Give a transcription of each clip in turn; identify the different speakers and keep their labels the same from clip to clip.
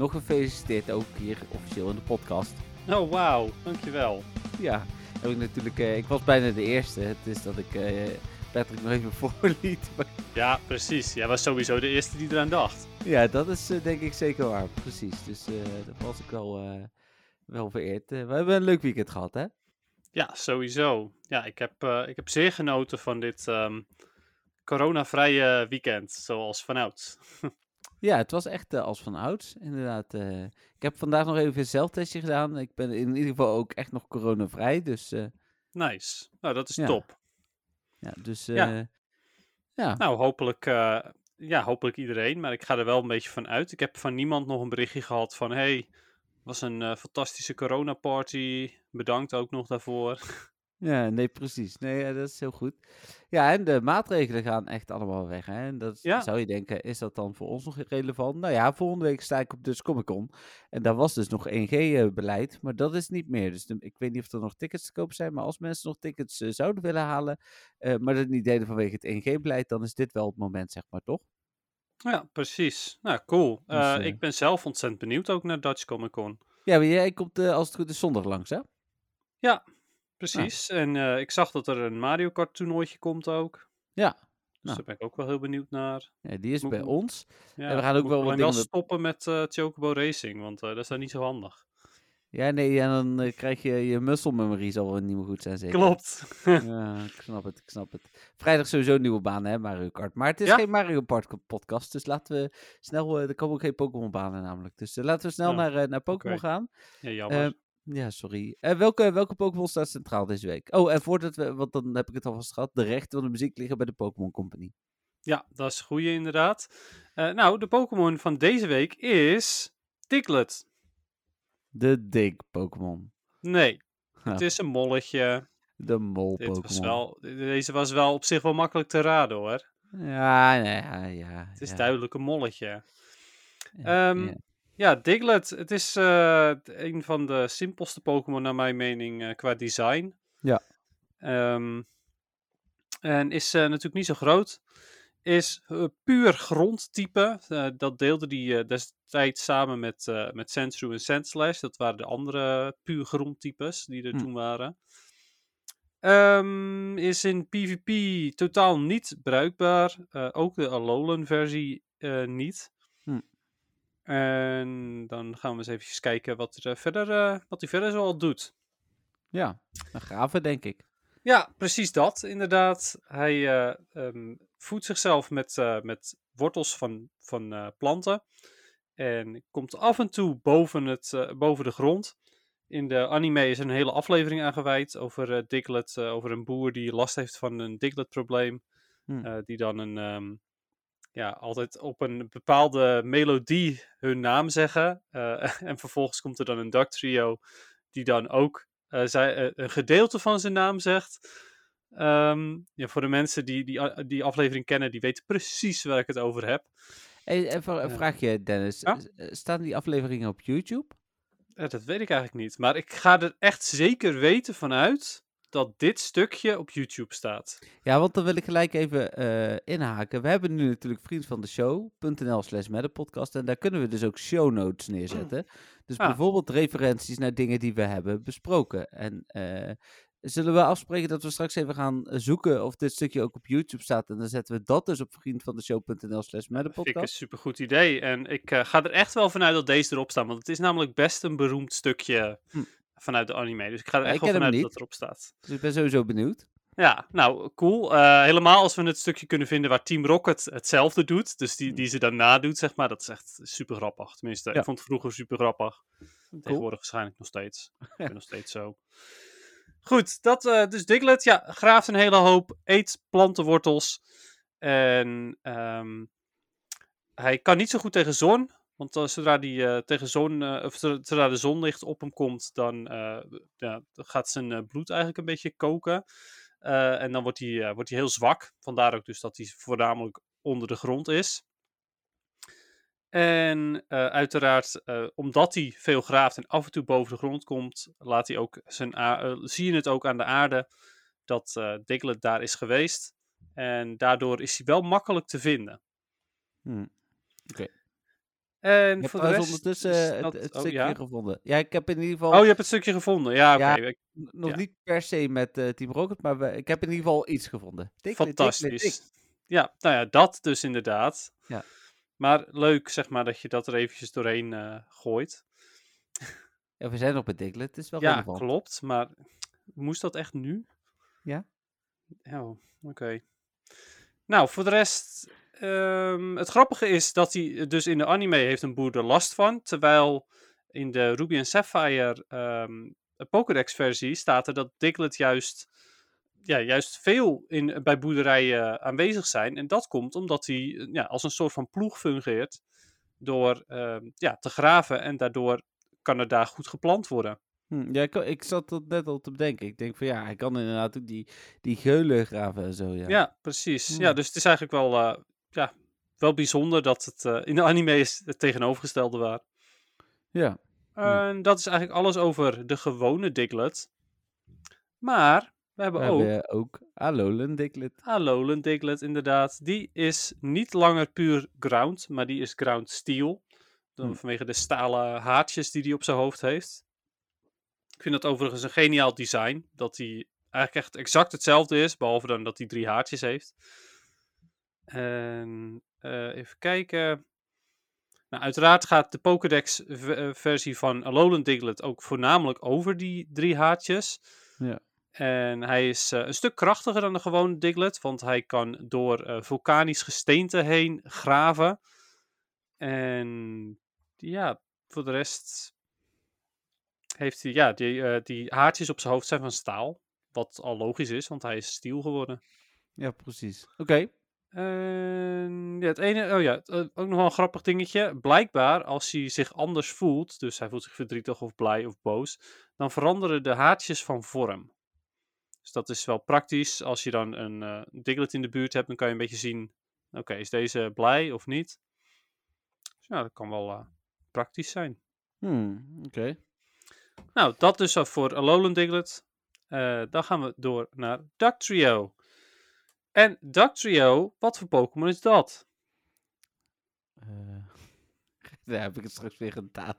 Speaker 1: Nog gefeliciteerd ook hier officieel in de podcast.
Speaker 2: Oh, wauw. Dankjewel.
Speaker 1: Ja, heb ik natuurlijk, eh, ik was bijna de eerste. Het is dat ik eh, Patrick nog even voorliet. Maar
Speaker 2: Ja, precies. Jij was sowieso de eerste die eraan dacht.
Speaker 1: ja, dat is eh, denk ik zeker waar. Precies. Dus dat was ik wel, wel vereerd. We hebben een leuk weekend gehad, hè?
Speaker 2: Ja, sowieso. Ja, ik heb, ik heb zeer genoten van dit ehm coronavrije weekend, zoals vanouds.
Speaker 1: Ja, het was echt eh, als van ouds, inderdaad. eh. ik heb vandaag nog even een zelftestje gedaan. Ik ben in ieder geval ook echt nog coronavrij. Dus eh,
Speaker 2: Nice. Nou, dat is
Speaker 1: Ja.
Speaker 2: top.
Speaker 1: ja, dus
Speaker 2: Ja.
Speaker 1: eh, ja.
Speaker 2: Nou, hopelijk, ja, hopelijk iedereen. Maar ik ga er wel een beetje van uit. Ik heb van niemand nog een berichtje gehad van... Hey, was een fantastische coronaparty. Bedankt ook nog daarvoor.
Speaker 1: Ja, nee, precies. Nee, ja, dat is heel goed. Ja, en de maatregelen gaan echt allemaal weg. Hè? En dat
Speaker 2: Ja.
Speaker 1: zou je denken, is dat dan voor ons nog relevant? Nou ja, volgende week sta ik op dus Comic Con. En daar was dus nog 1G-beleid, maar dat is niet meer. Dus de- ik weet niet of er nog tickets te koop zijn, maar als mensen nog tickets eh, zouden willen halen, eh, maar dat niet deden vanwege het 1G-beleid, dan is dit wel het moment, zeg maar, toch?
Speaker 2: ja, precies. Nou, cool.
Speaker 1: Dus,
Speaker 2: Eh,
Speaker 1: eh,
Speaker 2: Ik ben zelf ontzettend benieuwd ook naar Dutch Comic Con.
Speaker 1: Ja, maar jij komt eh, als het goed is zondag langs, hè?
Speaker 2: Precies. En eh, ik zag dat er een Mario Kart toernooitje komt ook.
Speaker 1: Ja.
Speaker 2: Dus
Speaker 1: Nou.
Speaker 2: daar ben ik ook wel heel benieuwd naar.
Speaker 1: Ja, die is
Speaker 2: Moet-
Speaker 1: bij ons.
Speaker 2: Ja,
Speaker 1: we gaan ook wel wat dingen
Speaker 2: stoppen met eh Chocobo Racing, want eh, dat is dan niet zo handig.
Speaker 1: Ja, nee, en dan krijg je je muscle memory zal wel niet meer goed zijn, zeker?
Speaker 2: Klopt.
Speaker 1: Ja, ik snap het, ik snap het. Vrijdag sowieso een nieuwe baan, hè, Mario Kart. Maar het is
Speaker 2: Ja?
Speaker 1: geen Mario Kart podcast, dus laten we snel... eh, er komen ook geen Pokémon banen namelijk. Dus laten we snel
Speaker 2: Ja,
Speaker 1: naar, naar Pokémon
Speaker 2: oké.
Speaker 1: gaan.
Speaker 2: ja, jammer.
Speaker 1: Ja, sorry. Eh, welke welke Pokémon staat centraal deze week? Oh, en voordat we... Want dan heb ik het alvast gehad. De rechten van de muziek liggen bij de Pokémon Company.
Speaker 2: ja, dat is goeie inderdaad. Eh, nou, de Pokémon van deze week is Diglett.
Speaker 1: De Dig Pokémon.
Speaker 2: Nee,
Speaker 1: Ja.
Speaker 2: het is een molletje.
Speaker 1: De Mol Pokémon.
Speaker 2: wel, deze was wel op zich wel makkelijk te raden hoor.
Speaker 1: Ja, nee, ja, ja.
Speaker 2: Het is
Speaker 1: ja,
Speaker 2: duidelijk een molletje.
Speaker 1: ja,
Speaker 2: Ehm,
Speaker 1: ja.
Speaker 2: Diglett. Het is eh, een van de simpelste Pokémon naar mijn mening eh, qua design.
Speaker 1: Ja.
Speaker 2: Ehm, en is eh, natuurlijk niet zo groot. Is puur grondtype. Dat deelde die eh, destijds samen met, met Sandshrew en Sandslash. Dat waren de andere puur grondtypes die er
Speaker 1: Hm.
Speaker 2: toen waren. Ehm, is in PvP totaal niet bruikbaar. Ook de Alolan versie niet. En dan gaan we eens even kijken wat, er, eh, verder, eh, wat hij verder zoal doet.
Speaker 1: Ja, een gave denk ik.
Speaker 2: Ja, precies dat, inderdaad. Hij eh, ehm, voedt zichzelf met, met wortels van, van planten. En komt af en toe boven, het, boven de grond. In de anime is er een hele aflevering aan gewijd over Diglett. over een boer die last heeft van een Diglett-probleem.
Speaker 1: Hm.
Speaker 2: eh, die dan een, ehm, ja, altijd op een bepaalde melodie hun naam zeggen. eh, en vervolgens komt er dan een Duck Trio die dan ook eh, zij, eh, een gedeelte van zijn naam zegt. Ehm, ja, voor de mensen die, die die aflevering kennen, die weten precies waar ik het over heb.
Speaker 1: Even een vraagje, Dennis.
Speaker 2: Ja?
Speaker 1: Staan die afleveringen op YouTube?
Speaker 2: Dat weet ik eigenlijk niet. Maar ik ga er echt zeker weten vanuit dat dit stukje op YouTube staat.
Speaker 1: Ja, want dan wil ik gelijk even eh, inhaken. We hebben nu natuurlijk vriend van de show.nl slash podcast en daar kunnen we dus ook show notes neerzetten. Dus
Speaker 2: Ah.
Speaker 1: bijvoorbeeld referenties naar dingen die we hebben besproken. En eh, zullen we afspreken dat we straks even gaan zoeken of dit stukje ook op YouTube staat. En dan zetten we dat dus op vriend van de show.nl slash
Speaker 2: Vind ik een supergoed idee. En ik eh, ga er echt wel vanuit dat deze erop staat. Want het is namelijk best een beroemd stukje
Speaker 1: Hm.
Speaker 2: Vanuit de anime. Dus ik ga er echt wel vanuit dat erop staat.
Speaker 1: Dus ik ben sowieso benieuwd.
Speaker 2: Ja, nou, cool. Eh, helemaal als we het stukje kunnen vinden waar Team Rocket hetzelfde doet. Dus die, die ze dan nadoet, zeg maar. Dat is echt super grappig. Tenminste,
Speaker 1: Ja.
Speaker 2: ik vond het vroeger super grappig. Tegenwoordig waarschijnlijk nog steeds. Ik ben nog steeds zo. Goed, dat, eh, dus Diglett, ja, graaft een hele hoop, eet plantenwortels. En ehm, hij kan niet zo goed tegen zon, Want eh, zodra, die, eh, tegen zon, eh, zodra de zonlicht op hem komt, dan ja, gaat zijn bloed eigenlijk een beetje koken. En dan wordt hij, wordt hij heel zwak. Vandaar ook dus dat hij voornamelijk onder de grond is. En uiteraard, omdat hij veel graaft en af en toe boven de grond komt, laat hij ook zijn zie je het ook aan de aarde dat Diglett daar is geweest. En daardoor is hij wel makkelijk te vinden.
Speaker 1: Hm.
Speaker 2: En
Speaker 1: Ik heb
Speaker 2: voor de rest
Speaker 1: ondertussen
Speaker 2: dat-
Speaker 1: het, het
Speaker 2: oh,
Speaker 1: stukje
Speaker 2: ja?
Speaker 1: gevonden. Ja, ik heb in ieder geval
Speaker 2: Oh, je hebt het stukje gevonden. Ja, oké.
Speaker 1: Ja, nog niet per se met eh, Team Rocket, maar we- ik heb in ieder geval iets gevonden.
Speaker 2: Fantastisch. Ja, nou ja, dat dus inderdaad.
Speaker 1: Ja.
Speaker 2: Maar leuk, zeg maar, dat je dat er eventjes doorheen eh, gooit.
Speaker 1: Ja, we zijn nog bij Diglett, het is wel
Speaker 2: Ja,
Speaker 1: relevant.
Speaker 2: klopt. Maar moest dat echt nu?
Speaker 1: Ja.
Speaker 2: Oh, oké. Nou, voor de rest... ehm, het grappige is dat hij dus in de anime heeft een boer er last van. Terwijl in de Ruby en Sapphire ehm Pokédex versie staat er dat Diglett juist, ja, juist veel in, bij boerderijen aanwezig zijn. En dat komt omdat hij ja, als een soort van ploeg fungeert. Door ehm, ja, te graven en daardoor kan er daar goed geplant worden.
Speaker 1: Hm, ja, ik, ik zat dat net al te bedenken. Ik denk van ja, hij kan inderdaad ook die, die geulen graven en zo. Ja.
Speaker 2: Ja, precies. Ja,
Speaker 1: Hmm.
Speaker 2: dus het is eigenlijk wel, eh, ja, wel bijzonder dat het eh, in de anime is het tegenovergestelde waar.
Speaker 1: ja.
Speaker 2: En dat is eigenlijk alles over de gewone Diglett. Maar we hebben
Speaker 1: We
Speaker 2: ook
Speaker 1: hebben ook Alolan Diglett.
Speaker 2: Alolan Diglett inderdaad. Die is niet langer puur ground, maar die is ground steel. Dan
Speaker 1: Hmm.
Speaker 2: Vanwege de stalen haartjes die hij op zijn hoofd heeft. Ik vind dat overigens een geniaal design. Dat hij eigenlijk echt exact hetzelfde is, behalve dan dat hij drie haartjes heeft. En eh, even kijken. Nou, uiteraard gaat de Pokédex-versie van Alolan Diglett ook voornamelijk over die drie haartjes.
Speaker 1: Ja.
Speaker 2: En hij is eh, een stuk krachtiger dan de gewone Diglett, want hij kan door eh, vulkanisch gesteente heen graven. En ja, voor de rest heeft hij, ja, die, eh, die haartjes op zijn hoofd zijn van staal. Wat al logisch is, want hij is stiel geworden.
Speaker 1: Ja, precies. Oké.
Speaker 2: En ja, het ene, oh ja, eh, ook nog wel een grappig dingetje. Blijkbaar, als hij zich anders voelt, dus hij voelt zich verdrietig of blij of boos, dan veranderen de haartjes van vorm. Dus dat is wel praktisch. Als je dan een eh Diglett in de buurt hebt, dan kan je een beetje zien, oké, is deze blij of niet? Dus ja, dat kan wel eh, praktisch zijn.
Speaker 1: Hmm, Oké.
Speaker 2: Nou, dat dus al voor Alolan Diglett. Dan gaan we door naar Dugtrio. En Dugtrio, wat voor Pokémon is dat?
Speaker 1: Eh, daar heb ik het straks weer gedaan.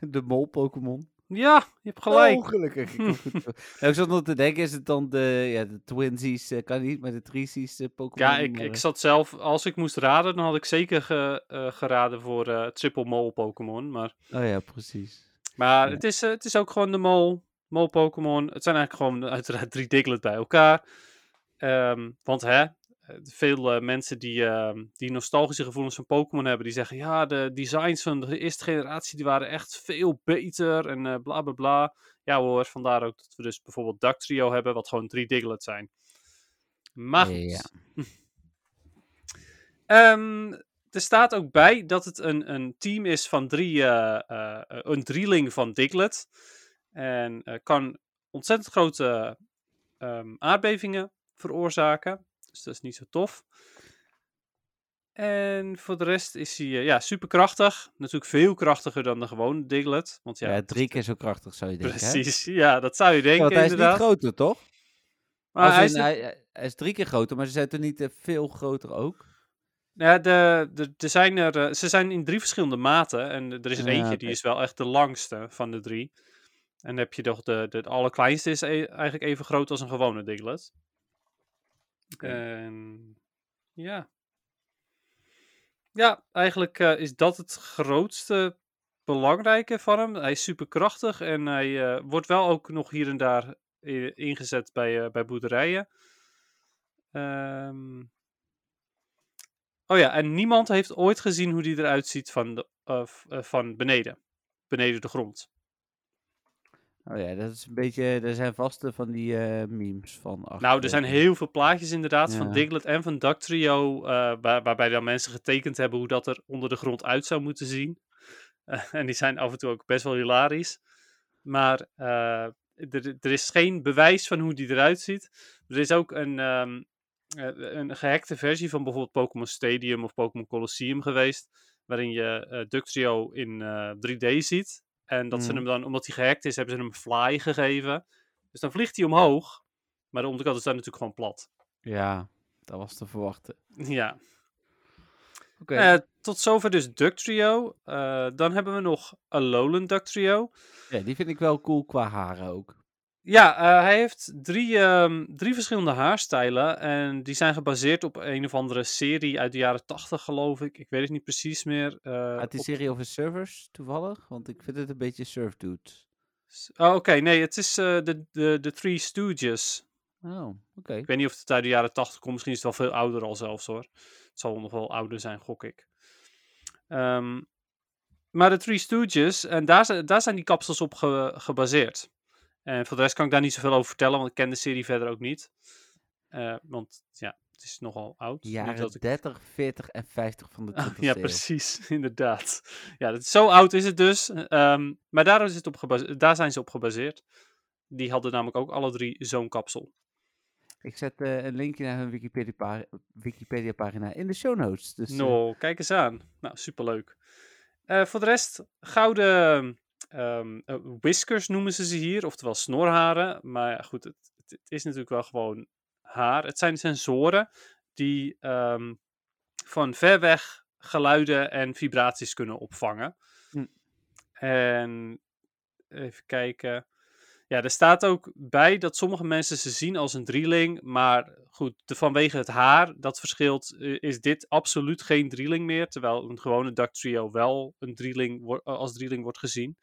Speaker 1: De mol-Pokémon.
Speaker 2: Ja, je hebt gelijk.
Speaker 1: Oh, gelukkig. Ik, nou, ik zat nog te denken, is het dan de, ja, de Twinsies, eh, kan niet, maar de Threesies eh, Pokémon?
Speaker 2: ja, ik, ik zat zelf, als ik moest raden, dan had ik zeker ge- geraden voor Triple Mole Pokémon. Maar,
Speaker 1: Oh ja, precies.
Speaker 2: maar
Speaker 1: Ja.
Speaker 2: het, is, het is ook gewoon de Mol, Mol Pokémon. Het zijn eigenlijk gewoon uiteraard drie Diglett bij elkaar. Ehm, want hè, veel eh, mensen die, ehm, die nostalgische gevoelens van Pokémon hebben, die zeggen ja, de designs van de eerste generatie die waren echt veel beter en eh bla bla bla. Ja hoor, vandaar ook dat we dus bijvoorbeeld Dugtrio hebben, wat gewoon drie Diglett zijn. Maar goed.
Speaker 1: Ja.
Speaker 2: Ehm, er staat ook bij dat het een, een team is van drie, eh, een drieling van Diglett. En kan ontzettend grote aardbevingen veroorzaken. Dus dat is niet zo tof. En voor de rest is hij eh, ja, superkrachtig. Natuurlijk veel krachtiger dan de gewone Diglett. Want ja,
Speaker 1: Ja, drie keer zo krachtig zou je denken. hè?
Speaker 2: precies. Ja, dat zou je
Speaker 1: Ja,
Speaker 2: denken
Speaker 1: want hij is
Speaker 2: inderdaad.
Speaker 1: niet groter, toch?
Speaker 2: maar hij
Speaker 1: in,
Speaker 2: is,
Speaker 1: hij, hij is drie keer groter, maar ze zijn toch niet eh, veel groter ook?
Speaker 2: Ja, de, de, er zijn er, eh, ze zijn in drie verschillende maten. En er is er
Speaker 1: Ja,
Speaker 2: eentje, die is wel echt de langste van de drie. En dan heb je de, de, de allerkleinste is e- eigenlijk even groot als een gewone Diglett. En ja. Ja, eigenlijk eh, is dat het grootste belangrijke van hem. Hij is super krachtig en hij eh, wordt wel ook nog hier en daar i- ingezet bij, eh, bij boerderijen. Ehm, Oh ja, en niemand heeft ooit gezien hoe die eruit ziet van, eh, eh, van beneden. Beneden de grond.
Speaker 1: Oh ja, dat is een beetje, er zijn vaste van die eh, memes van achter.
Speaker 2: Nou, er zijn heel veel plaatjes inderdaad van. Diglett en van Dugtrio. eh waar, waarbij dan mensen getekend hebben hoe dat er onder de grond uit zou moeten zien. Eh, en die zijn af en toe ook best wel hilarisch. Maar er, er is geen bewijs van hoe die eruit ziet. Er is ook een, eh, een gehackte versie van bijvoorbeeld Pokémon Stadium of Pokémon Colosseum geweest. Waarin je Ductrio in eh, 3D ziet. En dat ze
Speaker 1: Mhm.
Speaker 2: hem dan, omdat hij gehackt is, hebben ze hem fly gegeven. Dus dan vliegt hij omhoog. Maar de onderkant is dan natuurlijk gewoon plat.
Speaker 1: Ja, dat was te verwachten.
Speaker 2: Ja,
Speaker 1: Oké.
Speaker 2: Eh, tot zover dus Ductrio. Eh dan hebben we nog Alolan Ductrio.
Speaker 1: ja, die vind ik wel cool qua haren ook.
Speaker 2: Ja, eh, hij heeft drie, ehm, drie verschillende haarstijlen. En die zijn gebaseerd op een of andere serie uit de jaren 80, geloof ik. Ik weet het niet precies meer. eh,
Speaker 1: Uit die
Speaker 2: op-
Speaker 1: serie over servers, toevallig? Want ik vind het een beetje surf dude.
Speaker 2: Oh, oké. Nee, het is eh, de, de, de Three Stooges.
Speaker 1: Oh, oké.
Speaker 2: Ik weet niet of het uit de jaren 80 komt. Misschien is het wel veel ouder al zelfs hoor. Het zal nog wel ouder zijn, gok ik. Ehm, maar de Three Stooges, en daar, daar zijn die kapsels op ge- gebaseerd. En voor de rest kan ik daar niet zoveel over vertellen, want ik ken de serie verder ook niet. Eh, want ja, het is nogal oud.
Speaker 1: Jaren
Speaker 2: dat ik-
Speaker 1: 30, 40 en 50 van de
Speaker 2: Ah,
Speaker 1: 20e
Speaker 2: ja,
Speaker 1: eeuw.
Speaker 2: precies, inderdaad. Ja, dat, zo oud is het dus. ehm, maar daar, is het op gebase- daar zijn ze op gebaseerd. Die hadden namelijk ook alle drie zo'n kapsel.
Speaker 1: Ik zet eh, een linkje naar hun Wikipedia, Wikipedia pagina in de show notes. Dus, eh,
Speaker 2: No, kijk eens aan. Nou, superleuk. Voor de rest, gouden eh, whiskers noemen ze ze hier, oftewel snorharen. Maar goed, het, het, het is natuurlijk wel gewoon haar. Het zijn sensoren die ehm, van ver weg geluiden en vibraties kunnen opvangen.
Speaker 1: Hm.
Speaker 2: En even kijken. Ja, er staat ook bij dat sommige mensen ze zien als een drieling. Maar goed, vanwege het haar, dat verschilt, eh, is dit absoluut geen drieling meer. Terwijl een gewone duck trio wel een drieling eh, als drieling wordt gezien.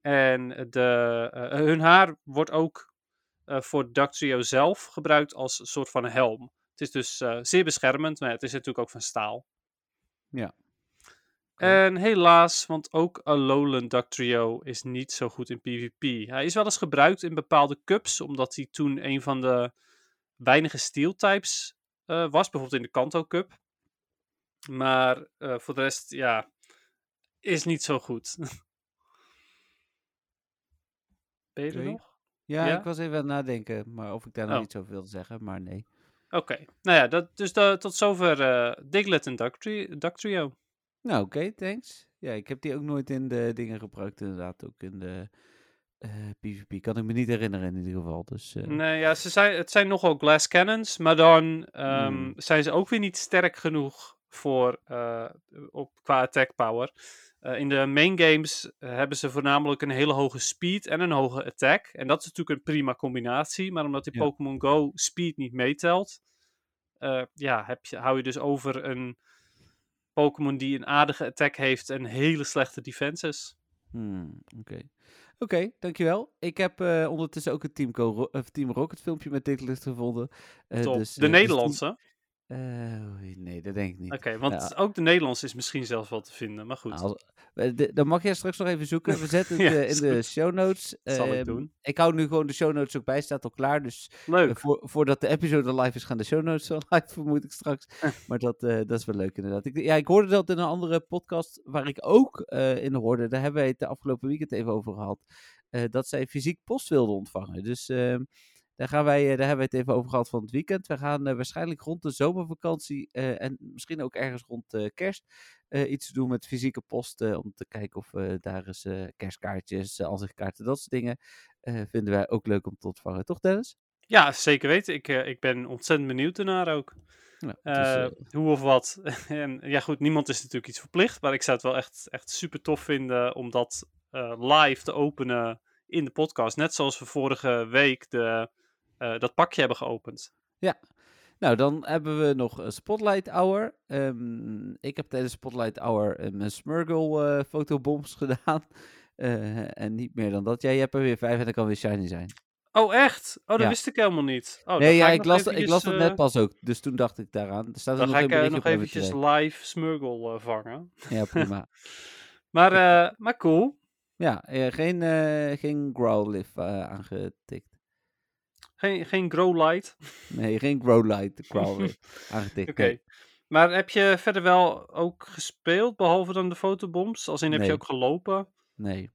Speaker 2: En de, eh, hun haar wordt ook eh, voor duck trio zelf gebruikt als een soort van helm. Het is dus zeer beschermend, maar het is natuurlijk ook van staal.
Speaker 1: Ja.
Speaker 2: En helaas, want ook Alolan Duck Trio is niet zo goed in PvP. Hij is wel eens gebruikt in bepaalde cups, omdat hij toen een van de weinige steel types eh, was, bijvoorbeeld in de Kanto Cup. Maar eh, voor de rest, ja, is niet zo goed. ben je er nog?
Speaker 1: ja,
Speaker 2: ja?
Speaker 1: ik was even aan het nadenken, maar of ik daar nog
Speaker 2: Oh.
Speaker 1: niet zoveel te zeggen, maar nee.
Speaker 2: Oké, nou ja, dat, dus da- tot zover eh Diglett en Duck, Tri- Duck Trio.
Speaker 1: Nou, oké, thanks. Ja, ik heb die ook nooit in de dingen gebruikt, inderdaad. Ook in de eh, PvP. Kan ik me niet herinneren in ieder geval. Dus, eh,
Speaker 2: Nee, ja, ze zijn, het zijn nogal glass cannons, maar dan ehm,
Speaker 1: Hmm.
Speaker 2: zijn ze ook weer niet sterk genoeg voor eh, op, qua attack power. Eh, in de main games eh, hebben ze voornamelijk een hele hoge speed en een hoge attack. En dat is natuurlijk een prima combinatie, maar omdat in
Speaker 1: Ja.
Speaker 2: Pokémon Go speed niet meetelt, eh, ja, heb je, hou je dus over een Pokémon die een aardige attack heeft en hele slechte defenses.
Speaker 1: hmm, oké. Oké, dankjewel. Ik heb eh, ondertussen ook een Team, Co Ro- of Team Rocket filmpje met Dicklist gevonden. Eh,
Speaker 2: Top.
Speaker 1: dus,
Speaker 2: de
Speaker 1: eh, dus
Speaker 2: Nederlandse.
Speaker 1: Eh, nee, dat denk ik niet.
Speaker 2: Oké, want
Speaker 1: Ja.
Speaker 2: ook de Nederlandse is misschien zelfs wel te vinden, maar goed.
Speaker 1: Nou, eh, de- dan mag jij straks nog even zoeken. We zetten het
Speaker 2: Ja,
Speaker 1: eh, in de show notes.
Speaker 2: Zal ik
Speaker 1: Ehm,
Speaker 2: doen.
Speaker 1: Ik hou nu gewoon de show notes ook bij, staat al klaar. Dus eh,
Speaker 2: Leuk.
Speaker 1: voor, voordat de episode live is, gaan de show notes al live, vermoed ik straks. maar dat, dat is wel leuk inderdaad. Ik, ja, ik hoorde dat in een andere podcast waar ik ook in hoorde. Daar hebben wij het de afgelopen weekend even over gehad. eh, dat zij fysiek post wilden ontvangen. Dus ehm, daar, gaan wij, eh, daar hebben wij het even over gehad van het weekend. We gaan eh, waarschijnlijk rond de zomervakantie eh, en misschien ook ergens rond eh, kerst iets doen met fysieke post. eh, om te kijken of we daar eens kerstkaartjes, uh, ansichtkaarten, dat soort dingen. vinden wij ook leuk om te ontvangen. Toch Dennis?
Speaker 2: Ja, zeker weten. Ik, ik ben ontzettend benieuwd ernaar ook.
Speaker 1: Dus,
Speaker 2: hoe of wat. en ja, goed, niemand is natuurlijk iets verplicht. Maar ik zou het wel echt, echt super tof vinden om dat live te openen in de podcast. Net zoals we vorige week de, eh, dat pakje hebben geopend.
Speaker 1: Nou, dan hebben we nog Spotlight Hour. Ehm, ik heb tijdens Spotlight Hour eh, mijn Smurgle eh, fotobombs gedaan. En niet meer dan dat. Jij hebt er weer vijf en dat kan weer shiny zijn.
Speaker 2: Oh, echt? Oh, dat
Speaker 1: Ja.
Speaker 2: wist ik helemaal niet. Oh, dan
Speaker 1: nee, ja,
Speaker 2: ik
Speaker 1: las, ik
Speaker 2: eventjes,
Speaker 1: las
Speaker 2: eh,
Speaker 1: net pas ook. Dus toen dacht ik daaraan. Er staat er
Speaker 2: Dan
Speaker 1: nog
Speaker 2: ga
Speaker 1: een
Speaker 2: ik nog eventjes live Smurgle vangen.
Speaker 1: Ja, prima.
Speaker 2: Maar, maar cool.
Speaker 1: ja, geen, geen Growlithe aangetikt.
Speaker 2: Geen, geen grow light.
Speaker 1: Nee, geen Growlite, Growlithe aangetikt.
Speaker 2: Oké. Maar heb je verder wel ook gespeeld, behalve dan de fotobombs? Als in, heb je ook gelopen?
Speaker 1: Nee.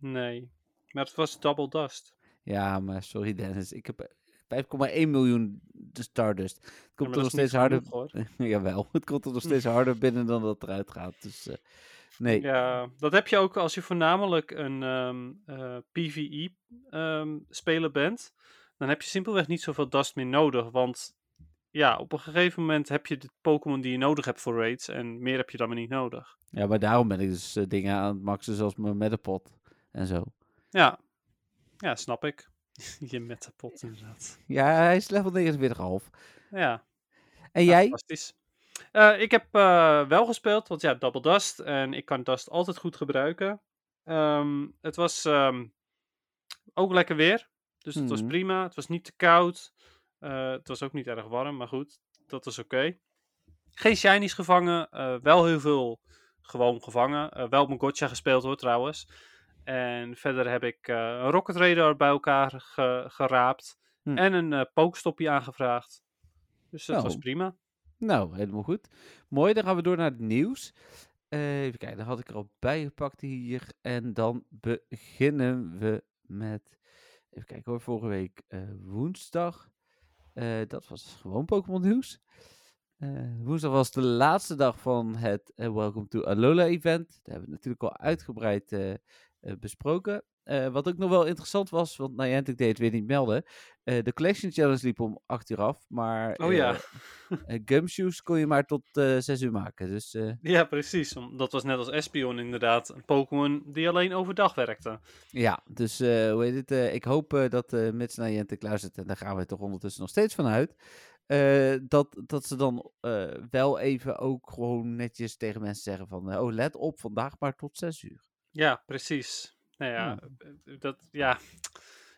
Speaker 2: Nee. Maar het was Double Dust.
Speaker 1: Ja, maar sorry Dennis. Ik heb 5,1 miljoen de Stardust. Het
Speaker 2: Ja,
Speaker 1: komt
Speaker 2: maar
Speaker 1: er nog steeds harder. Jawel, het komt er nog steeds harder binnen dan dat eruit gaat. Dus eh, nee.
Speaker 2: Ja, dat heb je ook als je voornamelijk een ehm PvE-speler bent. Dan heb je simpelweg niet zoveel dust meer nodig. Want ja, op een gegeven moment heb je de Pokémon die je nodig hebt voor raids. En meer heb je dan maar niet nodig.
Speaker 1: Ja, maar daarom ben ik dus eh, dingen aan het maxen zoals mijn Metapod en zo.
Speaker 2: Ja, ja snap ik. je metapot inderdaad.
Speaker 1: Ja, hij is level 49,5.
Speaker 2: Ja,
Speaker 1: En
Speaker 2: ja,
Speaker 1: jij?
Speaker 2: fantastisch. Eh, ik heb eh, wel gespeeld, want ja, Double Dust. En ik kan Dust altijd goed gebruiken. Ehm, het was ehm, ook lekker weer. Dus het was
Speaker 1: Mhm.
Speaker 2: prima. Het was niet te koud. Eh, het was ook niet erg warm, maar goed, dat was oké. Geen shinies gevangen. eh, wel heel veel gewoon gevangen. Eh, wel mijn gotcha gespeeld hoor, trouwens. En verder heb ik een Rocket Radar bij elkaar ge- geraapt.
Speaker 1: Hm.
Speaker 2: En een pokestopje aangevraagd. Dus dat was
Speaker 1: Oh.
Speaker 2: prima.
Speaker 1: Nou, helemaal goed. Mooi, dan gaan we door naar het nieuws. Even kijken, dat had ik er al bij gepakt hier. En dan beginnen we met... Even kijken hoor, vorige week eh, woensdag. Eh, dat was gewoon Pokémon nieuws. Eh, woensdag was de laatste dag van het Welcome to Alola event. Daar hebben we natuurlijk al uitgebreid besproken. Eh, wat ook nog wel interessant was, want Niantic deed het weer niet melden. Eh, de Collection Challenge liep om 8 uur af, maar
Speaker 2: Oh ja.
Speaker 1: eh, Gumshoes kon je maar tot eh 6 uur maken. Dus
Speaker 2: Ja, precies. Dat was net als Espion inderdaad. Een Pokémon die alleen overdag werkte.
Speaker 1: ja, dus hoe heet het? ik hoop dat eh mits Niantic luistert, en daar gaan we toch ondertussen nog steeds van uit. dat, dat ze dan wel even ook gewoon netjes tegen mensen zeggen van... oh, let op, vandaag maar tot 6 uur.
Speaker 2: Ja, precies. Nou ja,
Speaker 1: Ja.
Speaker 2: eh, dat, ja.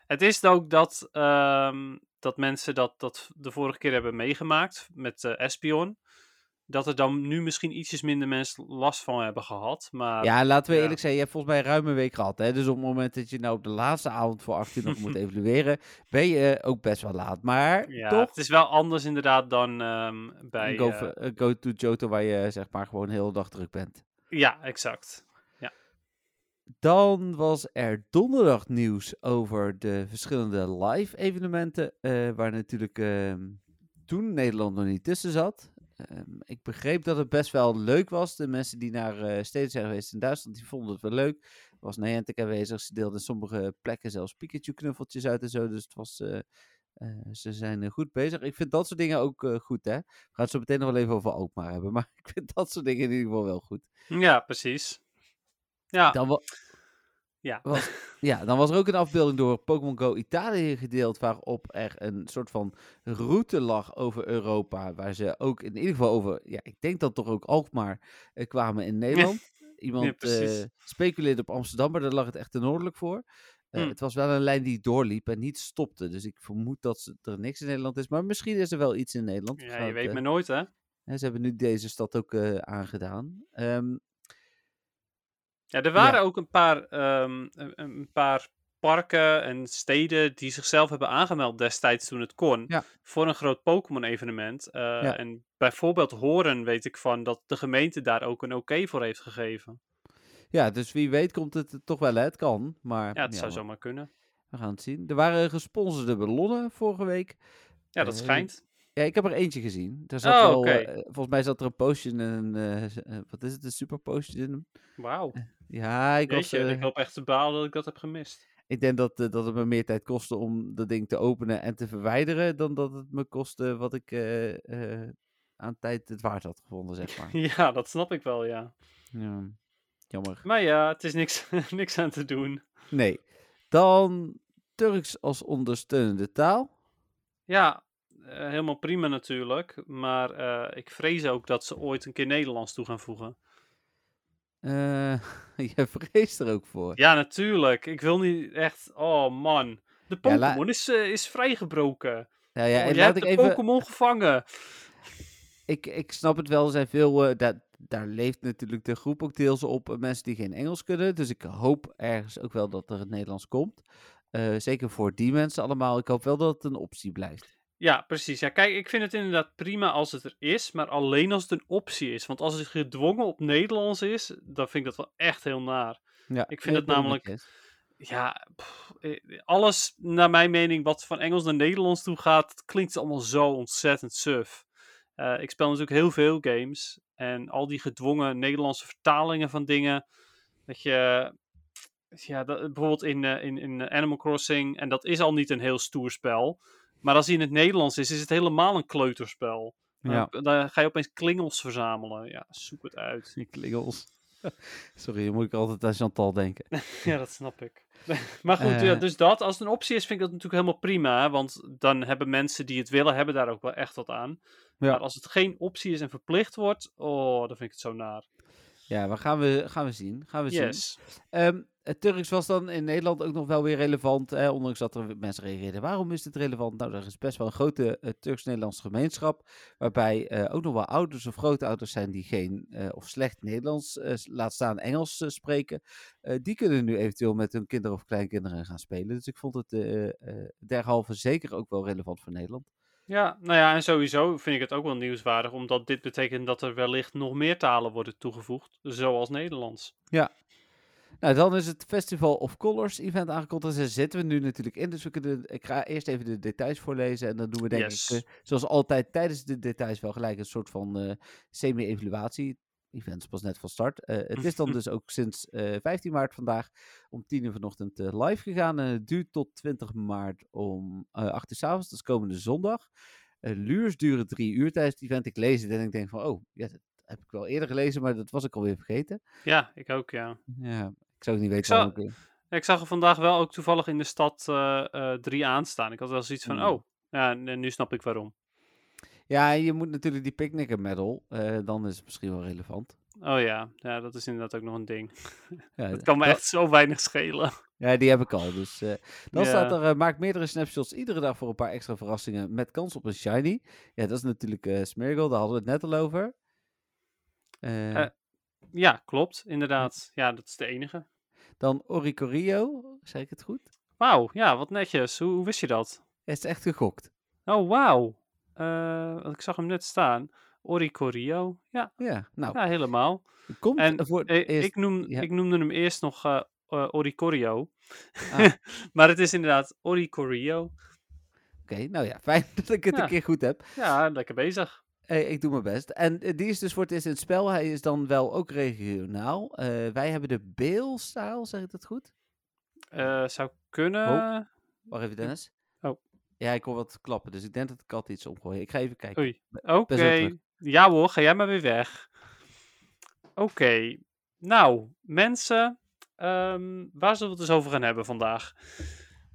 Speaker 2: Het is ook dat, ehm, dat mensen dat, dat de vorige keer hebben meegemaakt met eh Espion. Dat er dan nu misschien ietsjes minder mensen last van hebben gehad. Maar
Speaker 1: Ja, laten we
Speaker 2: ja.
Speaker 1: eerlijk zijn, je hebt volgens mij ruim een week gehad. Hè? Dus op het moment dat je nou op de laatste avond voor 18 nog moet evalueren, ben je eh, ook best wel laat. Maar
Speaker 2: ja,
Speaker 1: toch,
Speaker 2: het is wel anders inderdaad dan ehm, bij...
Speaker 1: go,
Speaker 2: eh,
Speaker 1: eh, go to Johto waar je zeg maar gewoon de hele dag druk bent.
Speaker 2: ja, exact.
Speaker 1: Dan was er donderdag nieuws over de verschillende live evenementen, eh, waar natuurlijk ehm, toen Nederland nog niet tussen zat. Ehm, ik begreep dat het best wel leuk was. De mensen die naar eh steden zijn geweest in Duitsland, die vonden het wel leuk. Er was Niantic aanwezig, ze deelden sommige plekken zelfs Pikachu-knuffeltjes uit en zo. Dus het was, eh, ze zijn goed bezig. Ik vind dat soort dingen ook goed, hè. We gaan het zo meteen nog wel even over Alkmaar hebben, maar ik vind dat soort dingen in ieder geval wel goed.
Speaker 2: Ja, precies. Ja,
Speaker 1: Dan wa-
Speaker 2: ja.
Speaker 1: was, ja, dan was er ook een afbeelding door Pokémon Go Italië gedeeld, waarop er een soort van route lag over Europa, waar ze ook in ieder geval over, ja, ik denk dat toch ook Alkmaar eh, kwamen in Nederland. Iemand
Speaker 2: precies.
Speaker 1: eh, speculeerde op Amsterdam, maar daar lag het echt te noordelijk voor. Eh,
Speaker 2: Hm.
Speaker 1: Het was wel een lijn die doorliep en niet stopte, dus ik vermoed dat ze- er niks in Nederland is, maar misschien is er wel iets in Nederland.
Speaker 2: Ja je weet maar nooit, hè?
Speaker 1: ze hebben nu deze stad ook aangedaan. Ehm,
Speaker 2: Ja, er waren ook een paar, ehm, een, paar parken en steden die zichzelf hebben aangemeld destijds toen het kon.
Speaker 1: Ja.
Speaker 2: Voor een groot Pokémon-evenement. Eh,
Speaker 1: Ja.
Speaker 2: En bijvoorbeeld Horen weet ik van dat de gemeente daar ook een oké voor heeft gegeven.
Speaker 1: ja, dus wie weet komt het toch wel, hè? het kan, maar
Speaker 2: Ja, het zou zomaar kunnen.
Speaker 1: We gaan het zien. Er waren gesponsorde ballonnen vorige week.
Speaker 2: Ja, dat
Speaker 1: Eh,
Speaker 2: schijnt.
Speaker 1: Ja, ik heb er eentje gezien. Er zat
Speaker 2: Oh,
Speaker 1: wel, eh, volgens mij zat er een potion en een, eh, eh, wat is het, een super potion in hem.
Speaker 2: Wauw.
Speaker 1: Ja, ik, was,
Speaker 2: Jeetje,
Speaker 1: eh,
Speaker 2: ik hoop echt te balen dat ik dat heb gemist.
Speaker 1: ik denk dat, dat het me meer tijd kostte om dat ding te openen en te verwijderen, dan dat het me kostte wat ik aan tijd het waard had gevonden, zeg maar.
Speaker 2: Ja, dat snap ik wel, ja.
Speaker 1: ja, jammer.
Speaker 2: Maar ja, het is niks, niks aan te doen.
Speaker 1: Nee. Dan Turks als ondersteunende taal.
Speaker 2: Ja, helemaal prima natuurlijk. Maar eh, ik vrees ook dat ze ooit een keer Nederlands toe gaan voegen.
Speaker 1: Eh je vreest er ook voor.
Speaker 2: Ja, natuurlijk. Ik wil niet echt. Oh man. De
Speaker 1: Ja, la-
Speaker 2: Pokémon is, eh, is vrijgebroken.
Speaker 1: Ja, ja,
Speaker 2: Oh,
Speaker 1: en
Speaker 2: jij
Speaker 1: laat
Speaker 2: hebt
Speaker 1: ik
Speaker 2: de
Speaker 1: even...
Speaker 2: Pokémon gevangen.
Speaker 1: ik, ik snap het wel. Er zijn veel. eh, daar, daar leeft natuurlijk de groep ook deels op. eh, mensen die geen Engels kunnen. Dus ik hoop ergens ook wel dat er het Nederlands komt. Eh, zeker voor die mensen allemaal. Ik hoop wel dat het een optie blijft.
Speaker 2: Ja, precies. Ja, kijk, ik vind het inderdaad prima als het er is, maar alleen als het een optie is. Want als het gedwongen op Nederlands is, dan vind ik dat wel echt heel naar.
Speaker 1: Ja,
Speaker 2: Ik vind het namelijk-. Ja, pff, eh, alles naar mijn mening wat van Engels naar Nederlands toe gaat, klinkt allemaal zo ontzettend suf. Eh, ik speel natuurlijk heel veel games en al die gedwongen Nederlandse vertalingen van dingen. Dat je, ja, dat, bijvoorbeeld in, eh, in, in Animal Crossing, en dat is al niet een heel stoer spel. Maar als hij in het Nederlands is, is het helemaal een kleuterspel. Dan-
Speaker 1: Ja.
Speaker 2: Dan ga je opeens klingels verzamelen. Ja, zoek het uit.
Speaker 1: Die klingels. Sorry, dan moet ik altijd aan Chantal denken.
Speaker 2: Ja, dat snap ik. maar goed, ja,
Speaker 1: Eh.
Speaker 2: dus dat, als het een optie is, vind ik dat natuurlijk helemaal prima. hè, Want dan hebben mensen die het willen, hebben daar ook wel echt wat aan.
Speaker 1: Ja.
Speaker 2: Maar als het geen optie is en verplicht wordt, oh, dan vind ik het zo naar.
Speaker 1: Ja, maar gaan we, gaan we zien. Gaan we zien.
Speaker 2: Yes.
Speaker 1: Het Turks was dan in Nederland ook nog wel weer relevant. Hè, ondanks dat er mensen reageerden. Waarom is dit relevant? Nou, er is best wel een grote eh, Turks-Nederlandse gemeenschap. Waarbij eh, ook nog wel ouders of grootouders zijn die geen eh, of slecht Nederlands, laat staan Engels spreken. Die kunnen nu eventueel met hun kinderen of kleinkinderen gaan spelen. Dus ik vond het derhalve zeker ook wel relevant voor Nederland.
Speaker 2: Ja, nou ja, en sowieso vind ik het ook wel nieuwswaardig, omdat dit betekent dat er wellicht nog meer talen worden toegevoegd, zoals Nederlands.
Speaker 1: Nou, dan is het Festival of Colors event aangekondigd. Daar zitten we nu natuurlijk in. Dus we kunnen, ik ga eerst even de details voorlezen. En dan doen we denk
Speaker 2: Yes.
Speaker 1: ik, eh, zoals altijd tijdens de details wel gelijk een soort van eh, semi-evaluatie. Event is pas net van start. Eh, het is dan dus ook sinds eh, 15 maart vandaag om 10 uur vanochtend live gegaan. En het duurt tot 20 maart om eh 8 uur s avonds. Dat is komende zondag. Luurs duren drie uur tijdens het event. Ik lees het en ik denk van, oh, ja, dat heb ik wel eerder gelezen, maar dat was ik alweer vergeten.
Speaker 2: Ja, ik ook, ja.
Speaker 1: Ja, ik zou ook niet weten ik...
Speaker 2: Ja, Ik zag er vandaag wel ook toevallig in de stad eh, eh, drie aanstaan. Ik had wel zoiets van,
Speaker 1: Hmm.
Speaker 2: oh, ja, nu snap ik waarom.
Speaker 1: Ja, je moet natuurlijk die picknicker medal. eh, dan is het misschien wel relevant.
Speaker 2: Oh ja, ja, dat is inderdaad ook nog een ding.
Speaker 1: Ja,
Speaker 2: Dat kan me
Speaker 1: dat-
Speaker 2: echt zo weinig schelen.
Speaker 1: Ja, die heb ik al. Dus, eh, dan
Speaker 2: Ja.
Speaker 1: staat er, eh, maak meerdere snapshots iedere dag voor een paar extra verrassingen met kans op een shiny. Ja, dat is natuurlijk eh Smeargle, daar hadden we het net al over.
Speaker 2: Ja, klopt, inderdaad. Ja, dat is de enige.
Speaker 1: dan Oricorio, zeg ik het goed?
Speaker 2: Wauw, ja, wat netjes. Hoe, hoe wist je dat?
Speaker 1: Het is echt gegokt.
Speaker 2: Oh, wauw. Eh, ik zag hem net staan. Oricorio. Ja,
Speaker 1: Ja, nou,
Speaker 2: ja helemaal.
Speaker 1: komt
Speaker 2: En
Speaker 1: voor het
Speaker 2: eh,
Speaker 1: eerst...
Speaker 2: ik, noem,
Speaker 1: ja.
Speaker 2: ik noemde hem eerst nog eh, Oricorio.
Speaker 1: Ah.
Speaker 2: maar het is inderdaad Oricorio.
Speaker 1: Oké, nou ja, fijn dat ik het
Speaker 2: Ja.
Speaker 1: een keer goed heb.
Speaker 2: Ja, lekker bezig.
Speaker 1: Ik doe mijn best. En eh, die is dus voor het eerst in het spel. Hij is dan wel ook regionaal. Eh, wij hebben de Beel-style, zeg ik dat goed?
Speaker 2: Eh, zou kunnen.
Speaker 1: Wacht even, Dennis.
Speaker 2: Oh.
Speaker 1: Ja, ik hoor wat klappen, dus ik denk dat de kat iets omgooien. Ik ga even kijken.
Speaker 2: Oei. Oké. Ja hoor, ga jij maar weer weg. Oké. Nou, mensen. ehm, waar zullen we het eens over gaan hebben vandaag?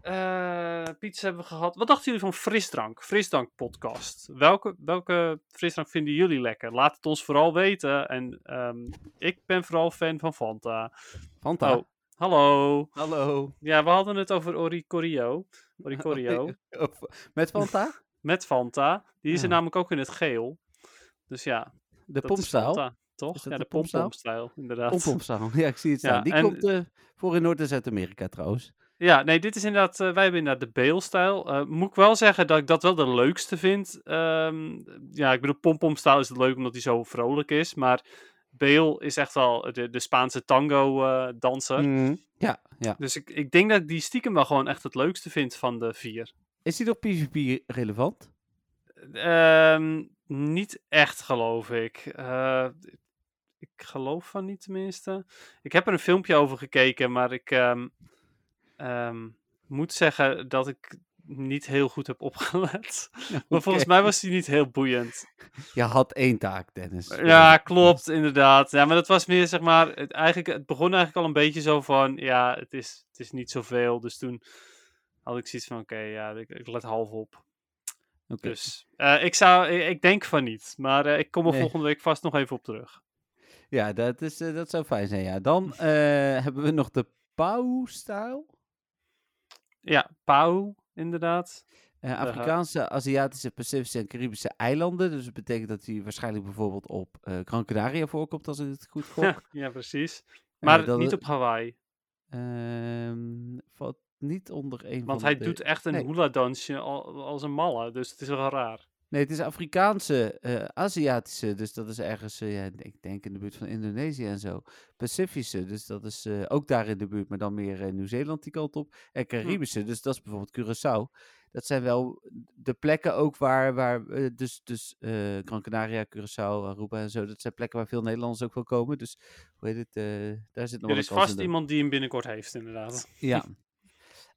Speaker 2: Eh pizza hebben we gehad. Wat dachten jullie van frisdrank? Frisdrank podcast. Welke, welke frisdrank vinden jullie lekker? Laat het ons vooral weten. En ehm, ik ben vooral fan van Fanta.
Speaker 1: Fanta.
Speaker 2: Oh, hallo.
Speaker 1: Hallo.
Speaker 2: Ja, we hadden het over Oricorio. Oricorio.
Speaker 1: Of- Met Fanta?
Speaker 2: met Fanta. Die is er
Speaker 1: Ja.
Speaker 2: namelijk ook in het geel. Dus ja,
Speaker 1: De.
Speaker 2: Fanta, toch? Ja,
Speaker 1: de
Speaker 2: de pompomstijl, inderdaad.
Speaker 1: Ja, ik zie het
Speaker 2: Ja,
Speaker 1: staan. Die
Speaker 2: en-
Speaker 1: komt eh, voor in Noord- en Zuid-Amerika trouwens.
Speaker 2: Ja, nee, dit is inderdaad, eh, wij hebben inderdaad de Bale-stijl. Eh, moet ik wel zeggen dat ik dat wel de leukste vind. Ehm, ja, ik bedoel, pompomstijl is het leuk omdat hij zo vrolijk is. Maar Bale is echt wel de, de Spaanse tango-danser.
Speaker 1: Mhm. Ja, ja.
Speaker 2: Dus ik, ik denk dat ik die stiekem wel gewoon echt het leukste vind van de vier.
Speaker 1: Is die nog PvP relevant?
Speaker 2: Ehm, niet echt, geloof ik. Eh, ik geloof van niet, tenminste. Ik heb er een filmpje over gekeken, maar ik ehm, ehm, moet zeggen dat ik niet heel goed heb opgelet. Maar volgens mij was die niet heel boeiend.
Speaker 1: Je had één taak, Dennis.
Speaker 2: Ja, klopt, inderdaad. Ja, maar dat was meer, zeg maar, het, eigenlijk, het begon eigenlijk al een beetje zo van, ja, het is, het is niet zoveel. Dus toen had ik zoiets van, oké, ja, ik, ik let half op. Dus eh, ik, zou, ik, ik denk van niet. Maar eh, ik kom er
Speaker 1: Nee.
Speaker 2: volgende week vast nog even op terug.
Speaker 1: Ja, dat, is, eh, dat zou fijn zijn, ja. Dan hebben we nog de Pau-stijl.
Speaker 2: Ja, Pau, inderdaad.
Speaker 1: Eh, Afrikaanse, Aziatische, Pacifische en Caribische eilanden. Dus dat betekent dat hij waarschijnlijk bijvoorbeeld op eh Gran Canaria voorkomt, als ik het goed gok.
Speaker 2: ja, precies.
Speaker 1: Eh,
Speaker 2: Maar
Speaker 1: dat
Speaker 2: niet op Hawaii.
Speaker 1: Ehm, wat, niet onder een
Speaker 2: Want
Speaker 1: van
Speaker 2: hij
Speaker 1: de...
Speaker 2: doet echt een
Speaker 1: nee.
Speaker 2: hula-dansje al, als een malle, dus het is wel raar.
Speaker 1: Nee, het is Afrikaanse, eh, Aziatische, dus dat is ergens, eh, ja, ik denk in de buurt van Indonesië en zo. Pacifische, dus dat is eh, ook daar in de buurt, maar dan meer Nieuw-Zeeland die kant op. En Caribische, dus dat is bijvoorbeeld Curaçao. Dat zijn wel de plekken ook waar, waar dus, dus Gran Canaria, Curaçao, Aruba en zo, dat zijn plekken waar veel Nederlanders ook wel komen. Dus, hoe heet het, daar zit nog
Speaker 2: Er
Speaker 1: wel
Speaker 2: is vast iemand die hem binnenkort heeft, inderdaad.
Speaker 1: ja.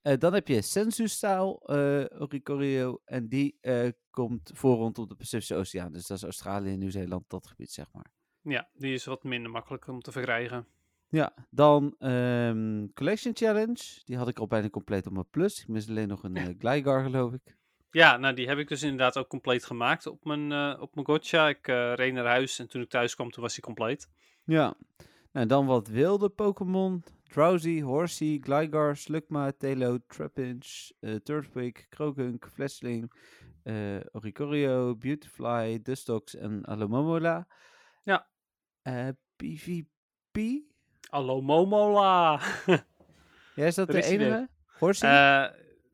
Speaker 1: Eh, dan heb je Sensu-stijl eh Oricorio. En die eh, komt voor rondom de Pacifische Oceaan. Dus dat is Australië, Nieuw-Zeeland, dat gebied, zeg maar.
Speaker 2: Ja, die is wat minder makkelijk om te verkrijgen.
Speaker 1: Ja, dan ehm, Collection Challenge. Die had ik al bijna compleet op mijn plus. Ik mis alleen nog een eh Gligar, geloof ik.
Speaker 2: Ja, nou die heb ik dus inderdaad ook compleet gemaakt op mijn, op mijn gotcha. Ik reed naar huis en toen ik thuis kwam, toen was hij compleet.
Speaker 1: Ja. Nou, dan wat wilde Pokémon. Drowsy, Horsey, Gligar, Slugma, Talo, Trapinch, eh Turtwig, Krogunk, Flesling, eh Oricorio, Beautifly, Dustox en Alomomola.
Speaker 2: Ja.
Speaker 1: Eh, PvP?
Speaker 2: Hallo Momola!
Speaker 1: Ja, is dat
Speaker 2: Er
Speaker 1: de enige? Horsey?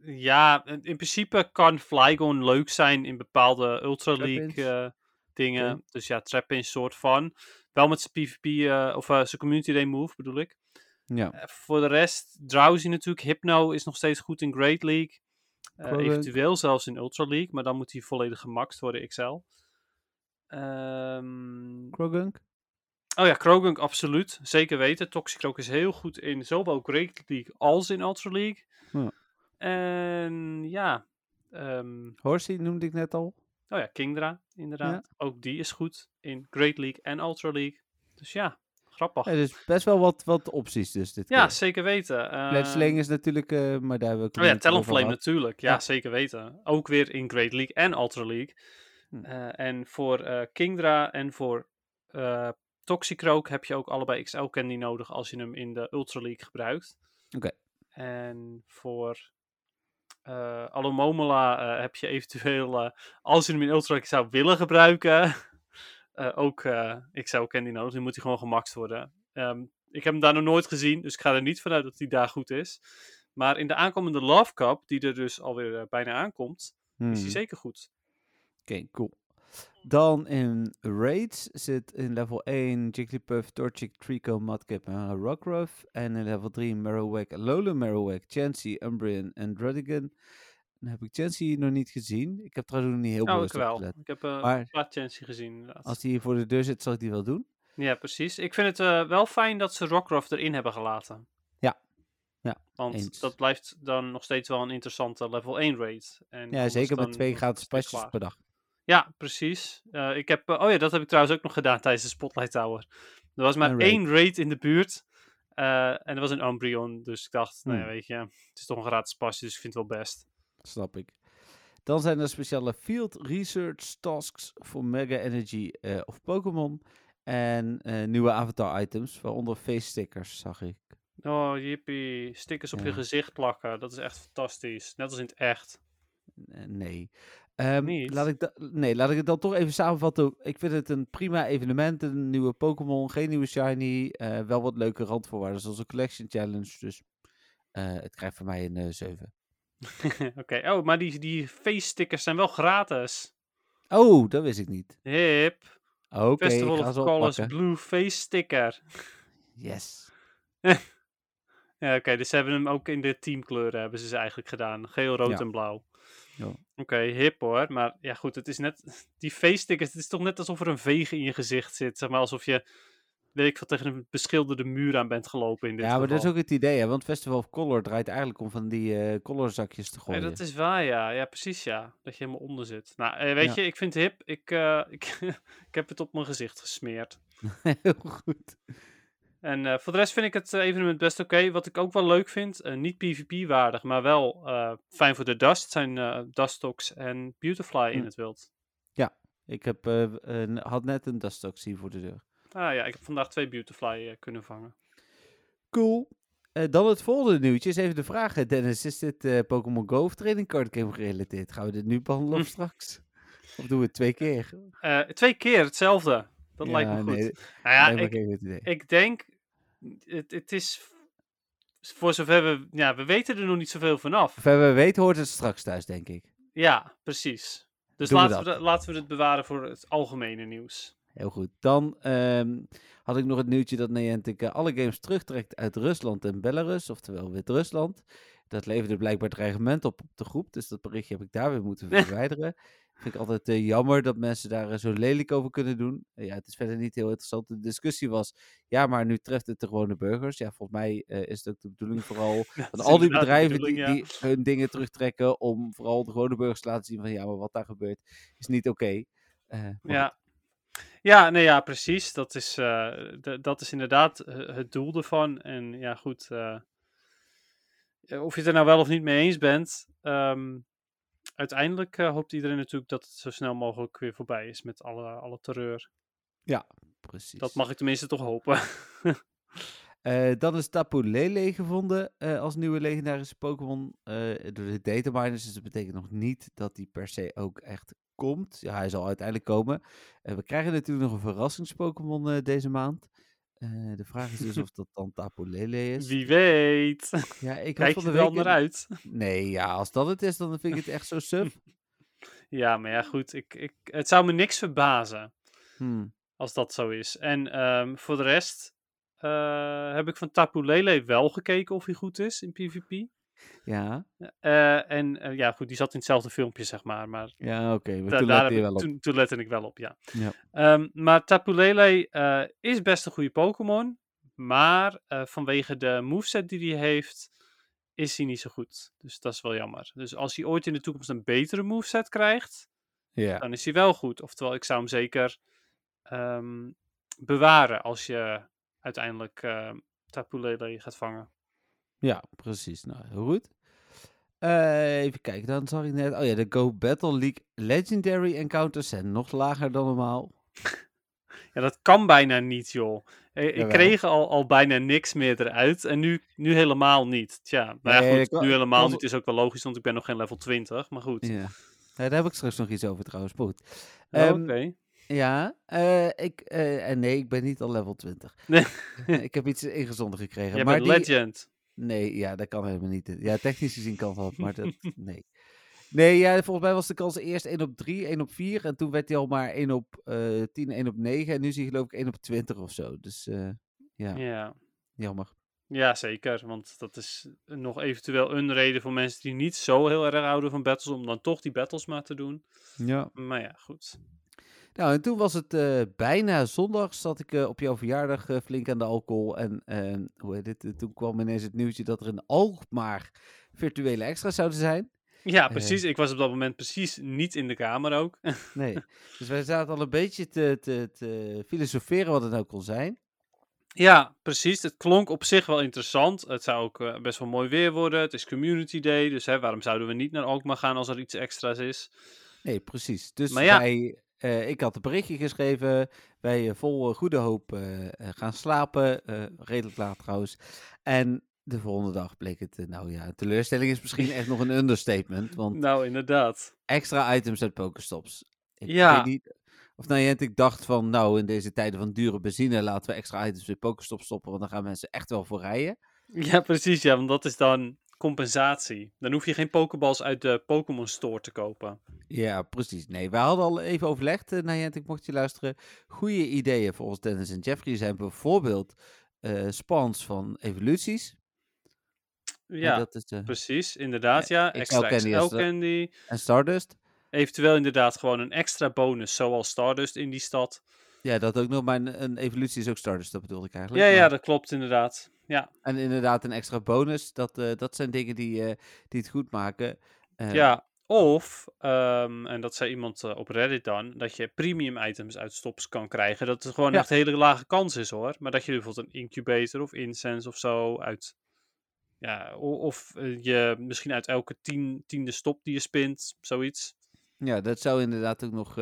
Speaker 2: Ja, in in principe kan Flygon leuk zijn in bepaalde Ultra League dingen. Dus ja, Trapinch soort van. Wel met zijn PvP, eh, of eh, zijn Community Day move bedoel ik.
Speaker 1: ja.
Speaker 2: Eh, voor de rest, Drowsy natuurlijk. Hypno is nog steeds goed in Great League. Eventueel zelfs in Ultra League, maar dan moet hij volledig gemaxt worden, XL. Ehm,
Speaker 1: Krogunk?
Speaker 2: oh ja, Krogunk absoluut. Zeker weten. Toxicroak is heel goed in zowel Great League als in Ultra League.
Speaker 1: Ja.
Speaker 2: En ja, ehm,
Speaker 1: Horsey noemde ik net al.
Speaker 2: Oh ja, Kingdra inderdaad. Ook die is goed in Great League en Ultra League. Dus ja, grappig.
Speaker 1: Ja, dus best wel wat, wat opties dus dit
Speaker 2: Ja,
Speaker 1: keer.
Speaker 2: zeker weten. Ehm,
Speaker 1: Fletchling is natuurlijk, eh, maar daar hebben we...
Speaker 2: Oh ja, Talonflame natuurlijk. Ja,
Speaker 1: Ja.
Speaker 2: zeker weten. Ook weer in Great League en Ultra League.
Speaker 1: Hm.
Speaker 2: Eh, en voor eh, Kingdra en voor Toxicroak heb je ook allebei XL candy nodig als je hem in de Ultra League gebruikt.
Speaker 1: Oké.
Speaker 2: En voor eh Alomomola eh, heb je eventueel, eh, als je hem in Ultra zou willen gebruiken, ook eh XL candy nodig. Die moet hij gewoon gemaxt worden. Ehm, ik heb hem daar nog nooit gezien, dus ik ga er niet vanuit dat hij daar goed is. Maar in de aankomende Love Cup, die er dus alweer bijna aankomt, is
Speaker 1: Hmm.
Speaker 2: hij zeker goed.
Speaker 1: Oké, cool. Dan in Raids zit in level 1 Jigglypuff, Torchic, Trico, Mudkip en Rockruff. En in level 3 Marowak, Alola Marowak, Chansey, Umbreon en Druddigon. Dan heb ik Chansey nog niet gezien. Ik heb trouwens nog niet heel
Speaker 2: Nou, ik wel.
Speaker 1: opgelet.
Speaker 2: Ik heb eh,
Speaker 1: Maar-
Speaker 2: een paar chances gezien inderdaad.
Speaker 1: Als die hier voor de deur zit, zal ik die wel doen.
Speaker 2: Ja, precies. Ik vind het eh, wel fijn dat ze Rockruff erin hebben gelaten.
Speaker 1: Ja. Ja,
Speaker 2: Want
Speaker 1: eens.
Speaker 2: dat blijft dan nog steeds wel een interessante level 1 raid. En
Speaker 1: Ja, zeker met twee gratis pasjes per dag.
Speaker 2: Ja, precies. Eh, ik heb, eh, oh ja, dat heb ik trouwens ook nog gedaan tijdens de Spotlight Tower. Er was maar
Speaker 1: raid.
Speaker 2: één raid in de buurt. eh, en dat was een Umbreon. Dus ik dacht, nou ja,
Speaker 1: Hmm.
Speaker 2: weet je, het is toch een gratis pasje, dus ik vind het wel best.
Speaker 1: Snap ik. Dan zijn er speciale field research tasks voor Mega Energy of Pokémon. En nieuwe avatar items, waaronder face stickers, zag ik.
Speaker 2: Oh, jippie. Stickers op je gezicht plakken. Dat is echt fantastisch. Net als in het echt.
Speaker 1: Nee.
Speaker 2: Niet?
Speaker 1: Laat ik nee, laat ik het dan toch even samenvatten. Ik vind het een prima evenement. Een nieuwe Pokémon, geen nieuwe Shiny. eh, wel wat leuke randvoorwaarden, zoals een Collection Challenge. Dus eh, het krijgt van mij een eh 7.
Speaker 2: Oké, oh, maar die, die face stickers zijn wel gratis.
Speaker 1: Oh, dat wist ik niet.
Speaker 2: Hip.
Speaker 1: Oké, ik
Speaker 2: Festival of Colors. Blue Face Sticker.
Speaker 1: Yes.
Speaker 2: Ja, oké, dus ze hebben hem ook in de teamkleuren hebben ze ze eigenlijk gedaan. Geel, rood
Speaker 1: Ja.
Speaker 2: en blauw.
Speaker 1: Ja.
Speaker 2: Oké, hip hoor. Maar ja goed, het is net... Die face stickers, het is toch net alsof er een veeg in je gezicht zit. Zeg maar alsof je, weet ik veel, tegen een beschilderde muur aan bent gelopen in dit
Speaker 1: Ja, maar dat is ook het idee, hè? Want Festival of Color draait eigenlijk om van die eh colorzakjes te
Speaker 2: Ja,
Speaker 1: gooien.
Speaker 2: dat is waar, ja. Ja, precies, ja. Dat je helemaal onder zit. Nou, eh, weet
Speaker 1: Ja.
Speaker 2: je, ik vind het hip. Ik, eh, ik, ik heb het op mijn gezicht gesmeerd.
Speaker 1: Heel goed.
Speaker 2: En eh, voor de rest vind ik het eh, evenement best oké. Wat ik ook wel leuk vind, eh, niet PvP-waardig, maar wel fijn voor de dust, zijn Dustox en Beautifly in
Speaker 1: Hm.
Speaker 2: het wild.
Speaker 1: Ik heb, had net een Dustox hier voor de deur.
Speaker 2: Ah ja, ik heb vandaag twee Beautifly kunnen vangen.
Speaker 1: Cool. Dan het volgende nieuwtje is even de vraag. Dennis, is dit Pokémon Go of Trading Card Game gerelateerd? Gaan we dit nu behandelen of straks? Of doen we het twee keer?
Speaker 2: Twee keer hetzelfde. Dat lijkt me
Speaker 1: Ja,
Speaker 2: goed.
Speaker 1: nee,
Speaker 2: nou ja,
Speaker 1: me
Speaker 2: ik, ik denk, het, het is voor zover we... Ja, we weten er nog niet zoveel vanaf.
Speaker 1: Zover we weten hoort het straks thuis, denk ik.
Speaker 2: Ja, precies. Dus
Speaker 1: Doen
Speaker 2: laten we,
Speaker 1: dat.
Speaker 2: laten we het bewaren voor het algemene nieuws.
Speaker 1: Heel goed. Dan ehm, had ik nog het nieuwtje dat Niantic eh, alle games terugtrekt uit Rusland en Belarus, oftewel Wit-Rusland. Dat leverde blijkbaar dreigement op op de groep, dus dat berichtje heb ik daar weer moeten verwijderen. Vind ik altijd eh, jammer dat mensen daar eh, zo lelijk over kunnen doen. Ja, het is verder niet heel interessant. De discussie was, ja, maar nu treft het de gewone burgers. Ja, volgens mij eh, is het ook de bedoeling vooral
Speaker 2: Ja,
Speaker 1: van al die bedrijven die, die hun dingen terugtrekken om vooral de gewone burgers te laten zien van ja, maar wat daar gebeurt is niet oké.
Speaker 2: Ja. ja. Nee, ja, precies. Dat is, dat is inderdaad het doel ervan. En ja, goed. of je het er nou wel of niet mee eens bent. ehm, uiteindelijk eh, hoopt iedereen natuurlijk dat het zo snel mogelijk weer voorbij is met alle, alle terreur.
Speaker 1: precies.
Speaker 2: Dat mag ik tenminste toch hopen.
Speaker 1: Eh, dan is Tapu Lele gevonden eh, als nieuwe legendarische Pokémon door de dataminers. Dus dat betekent nog niet dat die per se ook echt komt. Ja, hij zal uiteindelijk komen. We krijgen natuurlijk nog een verrassings-Pokémon deze maand. Eh, de vraag is dus of dat dan Tapu Lele is.
Speaker 2: Wie weet.
Speaker 1: Ja, ik
Speaker 2: Kijk je er wel naar uit?
Speaker 1: Nee, ja, als dat het is, dan vind ik het echt zo suf.
Speaker 2: Ja, maar ja, goed. Ik, ik, het zou me niks verbazen
Speaker 1: Hmm.
Speaker 2: als dat zo is. En ehm, voor de rest eh, heb ik van Tapu Lele wel gekeken of hij goed is in PvP.
Speaker 1: Ja,
Speaker 2: Eh, en eh, ja, goed, die zat in hetzelfde filmpje, zeg maar. Maar
Speaker 1: ja oké. toen
Speaker 2: daar
Speaker 1: wel op.
Speaker 2: toen, toen lette ik wel op, ja.
Speaker 1: Ja.
Speaker 2: Ehm, maar Tapu Lele eh, is best een goede Pokémon. Maar vanwege de moveset die hij heeft, is hij niet zo goed. Dus dat is wel jammer. Dus als hij ooit in de toekomst een betere moveset krijgt,
Speaker 1: Ja.
Speaker 2: dan is hij wel goed. Oftewel, ik zou hem zeker ehm, bewaren als je uiteindelijk Tapu Lele gaat vangen.
Speaker 1: Ja, precies. Nou, heel goed. Eh, even kijken, dan zag ik net... Oh ja, de Go Battle League Legendary Encounters zijn nog lager dan normaal.
Speaker 2: Ja, dat kan bijna niet, joh. Eh, Ik
Speaker 1: Jawel.
Speaker 2: kreeg al, al bijna niks meer eruit en nu, nu helemaal niet. Tja, maar
Speaker 1: Nee,
Speaker 2: ja,
Speaker 1: dat
Speaker 2: goed, nu helemaal niet is ook wel logisch, want ik ben nog geen level 20, maar goed.
Speaker 1: Ja. Ja, daar heb ik straks nog iets over trouwens. maar Goed.
Speaker 2: Oh,
Speaker 1: Ehm,
Speaker 2: Oké.
Speaker 1: Ja, eh, ik, en nee, ik ben niet al level 20.
Speaker 2: Nee.
Speaker 1: ik heb iets ingezonden gekregen.
Speaker 2: Jij
Speaker 1: maar
Speaker 2: bent
Speaker 1: die,
Speaker 2: legend.
Speaker 1: Nee, ja, dat kan helemaal niet. Ja, technisch gezien kan dat, maar dat, nee. Nee, ja, volgens mij was de kans eerst 1 op 3, 1 op 4. En toen werd hij al maar 1 op eh 10, 1 op 9. En nu zie je geloof ik 1 op 20 of zo. Dus eh, ja,
Speaker 2: Ja.
Speaker 1: jammer.
Speaker 2: ja, zeker. Want dat is nog eventueel een reden voor mensen die niet zo heel erg houden van battles, om dan toch die battles maar te doen.
Speaker 1: Ja.
Speaker 2: Maar ja, goed.
Speaker 1: Nou, en toen was het eh, bijna zondag. Zat ik eh, op jouw verjaardag eh, flink aan de alcohol. En eh, hoe heet eh, toen kwam ineens het nieuwtje dat er in Alkmaar virtuele extra's zouden zijn.
Speaker 2: Ja, precies. Ik was op dat moment precies niet in de kamer ook.
Speaker 1: Nee. dus wij zaten al een beetje te, te, te filosoferen wat het nou kon zijn.
Speaker 2: Ja, precies. Het klonk op zich wel interessant. Het zou ook best wel mooi weer worden. Het is Community Day, dus hè, waarom zouden we niet naar Alkmaar gaan als er iets extra's is?
Speaker 1: Nee, precies. Dus
Speaker 2: Maar ja.
Speaker 1: wij, eh, ik had een berichtje geschreven. Wij eh, vol eh, goede hoop gaan slapen. redelijk laat trouwens. En de volgende dag bleek het, nou ja, teleurstelling is misschien echt nog een understatement. Want
Speaker 2: Nou, inderdaad.
Speaker 1: extra items uit Pokestops. Ik
Speaker 2: Ja.
Speaker 1: weet niet of Niantic dacht van, nou, in deze tijden van dure benzine laten we extra items in Pokestops stoppen, want dan gaan mensen echt wel voor rijden.
Speaker 2: Ja, precies. Ja, want dat is dan compensatie. Dan hoef je geen Pokeballs uit de Pokémon Store te kopen.
Speaker 1: Ja, precies. Nee, we hadden al even overlegd, uh, Niantic, mocht je luisteren. Goede ideeën volgens Dennis en Jeffrey zijn bijvoorbeeld eh spawns van evoluties.
Speaker 2: Ja,
Speaker 1: dat is, eh,
Speaker 2: precies. Inderdaad, ja.
Speaker 1: XL
Speaker 2: Extra
Speaker 1: Candy
Speaker 2: XL
Speaker 1: de-
Speaker 2: Candy.
Speaker 1: en Stardust.
Speaker 2: Eventueel inderdaad gewoon een extra bonus, zoals Stardust in die stad.
Speaker 1: Ja, dat ook nog, maar een, een evolutie is ook Stardust, dat bedoelde ik eigenlijk.
Speaker 2: Ja, ja, dat klopt inderdaad. Ja,
Speaker 1: En inderdaad een extra bonus, dat, eh, dat zijn dingen die, eh, die het goed maken. Eh,
Speaker 2: ja. Of, ehm, en dat zei iemand op Reddit dan, dat je premium items uit stops kan krijgen. Dat het gewoon
Speaker 1: Ja.
Speaker 2: echt een hele lage kans is hoor. Maar dat je bijvoorbeeld een incubator of incense of zo uit... Ja, of je misschien uit elke tien, tiende stop die je spint, zoiets.
Speaker 1: Ja, dat zou inderdaad ook nog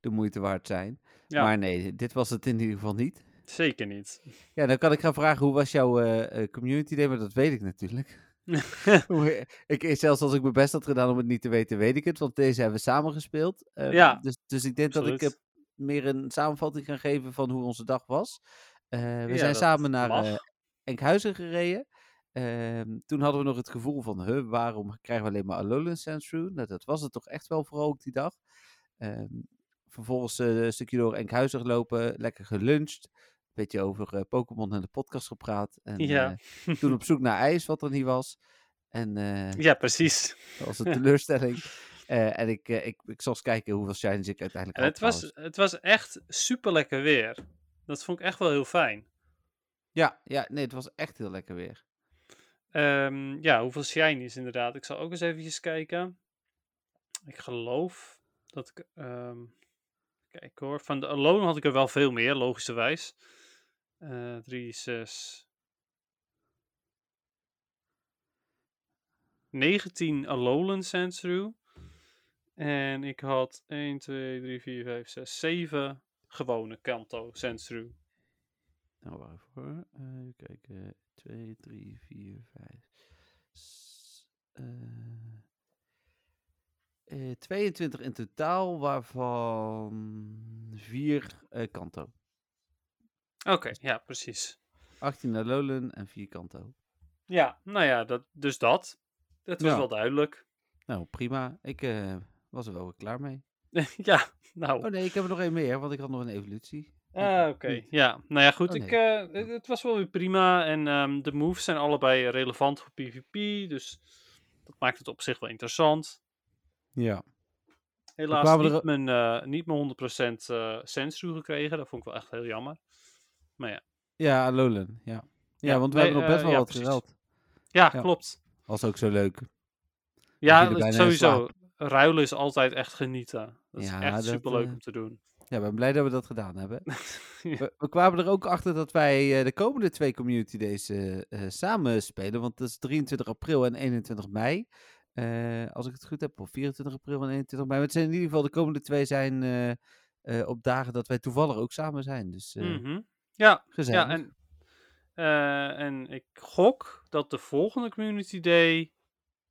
Speaker 1: de moeite waard zijn.
Speaker 2: Ja.
Speaker 1: Maar nee, dit was het in ieder geval niet.
Speaker 2: Zeker niet.
Speaker 1: Ja, dan kan ik gaan vragen, hoe was jouw eh, eh, community day? Maar dat weet ik natuurlijk. Hoe- ik, zelfs als ik mijn best had gedaan om het niet te weten, weet ik het. Want deze hebben we samen gespeeld. Eh,
Speaker 2: Ja,
Speaker 1: dus, dus ik denk dat ik eh, meer een samenvatting ga geven van hoe onze dag was. Eh, we
Speaker 2: Ja,
Speaker 1: zijn samen naar eh, Enkhuizen gereden. Ehm, toen hadden we nog het gevoel van, huh, waarom krijgen we alleen maar Alolan Sandshrew? Nou, dat was het toch echt wel vooral ook die dag. Ehm, vervolgens eh, een stukje door Enkhuizen gelopen, lekker geluncht. Een beetje over eh, Pokémon en de podcast gepraat. En
Speaker 2: Ja.
Speaker 1: eh, toen op zoek naar ijs, wat er niet was. En
Speaker 2: Ja, precies.
Speaker 1: dat was een teleurstelling. En ik, ik, ik zal eens kijken hoeveel shinies ik uiteindelijk
Speaker 2: En
Speaker 1: had.
Speaker 2: het was,
Speaker 1: trouwens.
Speaker 2: het was echt super lekker weer. Dat vond ik echt wel heel fijn.
Speaker 1: Ja, ja, nee, het was echt heel lekker weer.
Speaker 2: Ehm, ja, hoeveel shinies inderdaad. Ik zal ook eens eventjes kijken. Ik geloof dat ik... ehm kijk hoor. Van de Alone had ik er wel veel meer, logischerwijs. Eh 3, 6... 19 Alolan Sandshrew. En ik had 1, 2, 3, 4, 5, 6, 7 gewone Kanto Sandshrew.
Speaker 1: Nou, waarvoor? Uh, even kijken. 2, 3, 4, 5. 22 in totaal, waarvan 4 uh, Kanto.
Speaker 2: Oké, ja, precies.
Speaker 1: 18 Alolan en 4 Kanto.
Speaker 2: Ja, nou ja, dat, dus dat. Dat was
Speaker 1: Ja.
Speaker 2: wel duidelijk.
Speaker 1: Nou, prima. Ik uh, was er wel weer klaar mee.
Speaker 2: ja, nou.
Speaker 1: Oh nee, ik heb er nog één meer, want ik had nog een evolutie.
Speaker 2: Ah, oké. Ja, nou ja, goed.
Speaker 1: Oh,
Speaker 2: ik, uh, het, het was wel weer prima. En um, de moves zijn allebei relevant voor PvP. Dus dat maakt het op zich wel interessant.
Speaker 1: Ja.
Speaker 2: Helaas niet, er... mijn, uh, niet mijn 100% uh, gekregen. Dat vond ik wel echt heel jammer. Maar ja.
Speaker 1: Ja, Alolan. Ja. Ja,
Speaker 2: Ja,
Speaker 1: want we
Speaker 2: nee,
Speaker 1: hebben nog best
Speaker 2: eh,
Speaker 1: wel
Speaker 2: ja,
Speaker 1: wat
Speaker 2: precies.
Speaker 1: gereld.
Speaker 2: Ja, klopt.
Speaker 1: Was ook zo leuk.
Speaker 2: Ja, sowieso. Ruilen is altijd echt genieten. Dat is echt
Speaker 1: dat,
Speaker 2: super leuk
Speaker 1: eh,
Speaker 2: om te doen.
Speaker 1: Ja, ik ben blij dat we dat gedaan hebben.
Speaker 2: Ja.
Speaker 1: we, we kwamen er ook achter dat wij eh, de komende twee community days eh, eh, samen spelen. Want dat is 23 april en 21 mei. Eh, als ik het goed heb, of 24 april en 21 mei. Maar het zijn in ieder geval de komende twee zijn eh, eh, op dagen dat wij toevallig ook samen zijn. Dus
Speaker 2: Mhm. Ja,
Speaker 1: gezellig.
Speaker 2: Ja, en, en ik gok dat de volgende Community Day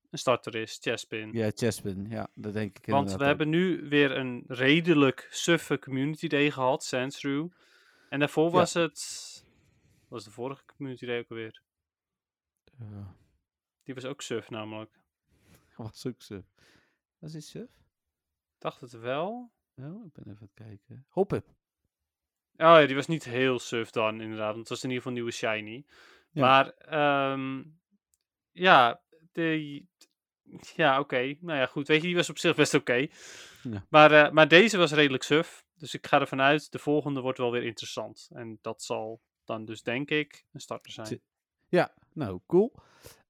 Speaker 2: een starter is, Chespin.
Speaker 1: Ja, Chespin. Ja, dat denk ik
Speaker 2: Want we
Speaker 1: ook.
Speaker 2: hebben nu weer een redelijk suffe Community Day gehad, Sandshrew. En daarvoor
Speaker 1: Ja.
Speaker 2: was het... Was de vorige Community Day ook alweer? Die was ook suf namelijk.
Speaker 1: was ook suf. Was die suf?
Speaker 2: Dacht het wel.
Speaker 1: Oh, ik ben even aan het kijken. Hoppip.
Speaker 2: Oh ja, die was niet heel suf dan inderdaad. Want het was in ieder geval nieuwe shiny.
Speaker 1: Ja.
Speaker 2: Maar ehm, ja, de, ja oké. Nou ja, goed. Weet je, die was op zich best oké.
Speaker 1: Ja.
Speaker 2: Maar, eh, maar deze was redelijk suf. Dus ik ga ervan uit, de volgende wordt wel weer interessant. En dat zal dan dus denk ik een starter zijn.
Speaker 1: Zi- Ja, nou, cool.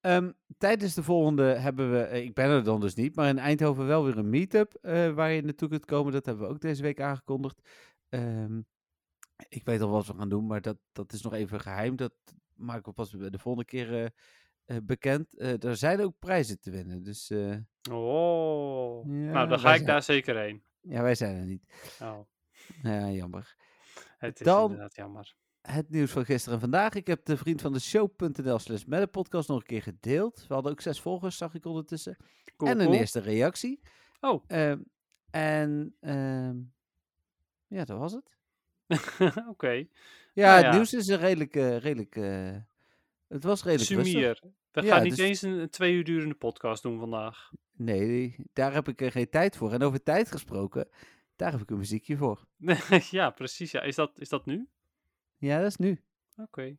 Speaker 1: Ehm, tijdens de volgende hebben we, eh, ik ben er dan dus niet, maar in Eindhoven wel weer een meetup eh, waar je naartoe kunt komen. Dat hebben we ook deze week aangekondigd. Ehm, ik weet al wat we gaan doen, maar dat, dat is nog even geheim. Dat maken we pas de volgende keer eh, bekend. Er zijn ook prijzen te winnen, dus
Speaker 2: Oh.
Speaker 1: Ja,
Speaker 2: nou, dan ga ik
Speaker 1: zijn-
Speaker 2: daar zeker heen.
Speaker 1: ja, wij zijn er niet.
Speaker 2: Oh,
Speaker 1: Ja, jammer.
Speaker 2: het is
Speaker 1: Dan-
Speaker 2: inderdaad jammer.
Speaker 1: Het nieuws van gisteren en vandaag. Ik heb de vriend van de show.nl slash met de podcast nog een keer gedeeld. We hadden ook zes volgers, zag ik ondertussen.
Speaker 2: Cool,
Speaker 1: en een
Speaker 2: cool.
Speaker 1: eerste reactie.
Speaker 2: Oh,
Speaker 1: Ehm, en ehm, ja, dat was het.
Speaker 2: oké.
Speaker 1: Ja,
Speaker 2: Nou
Speaker 1: het
Speaker 2: ja.
Speaker 1: nieuws is een redelijk, eh, redelijk eh, het was redelijk rustig.
Speaker 2: Sumier. We
Speaker 1: Ja,
Speaker 2: gaan niet
Speaker 1: dus-
Speaker 2: eens een, een twee uur durende podcast doen vandaag.
Speaker 1: Nee, daar heb ik er geen tijd voor. En over tijd gesproken, daar heb ik een muziekje voor.
Speaker 2: ja, precies. Ja. Is, dat, is dat nu?
Speaker 1: Ja, dat is nu.
Speaker 2: Oké.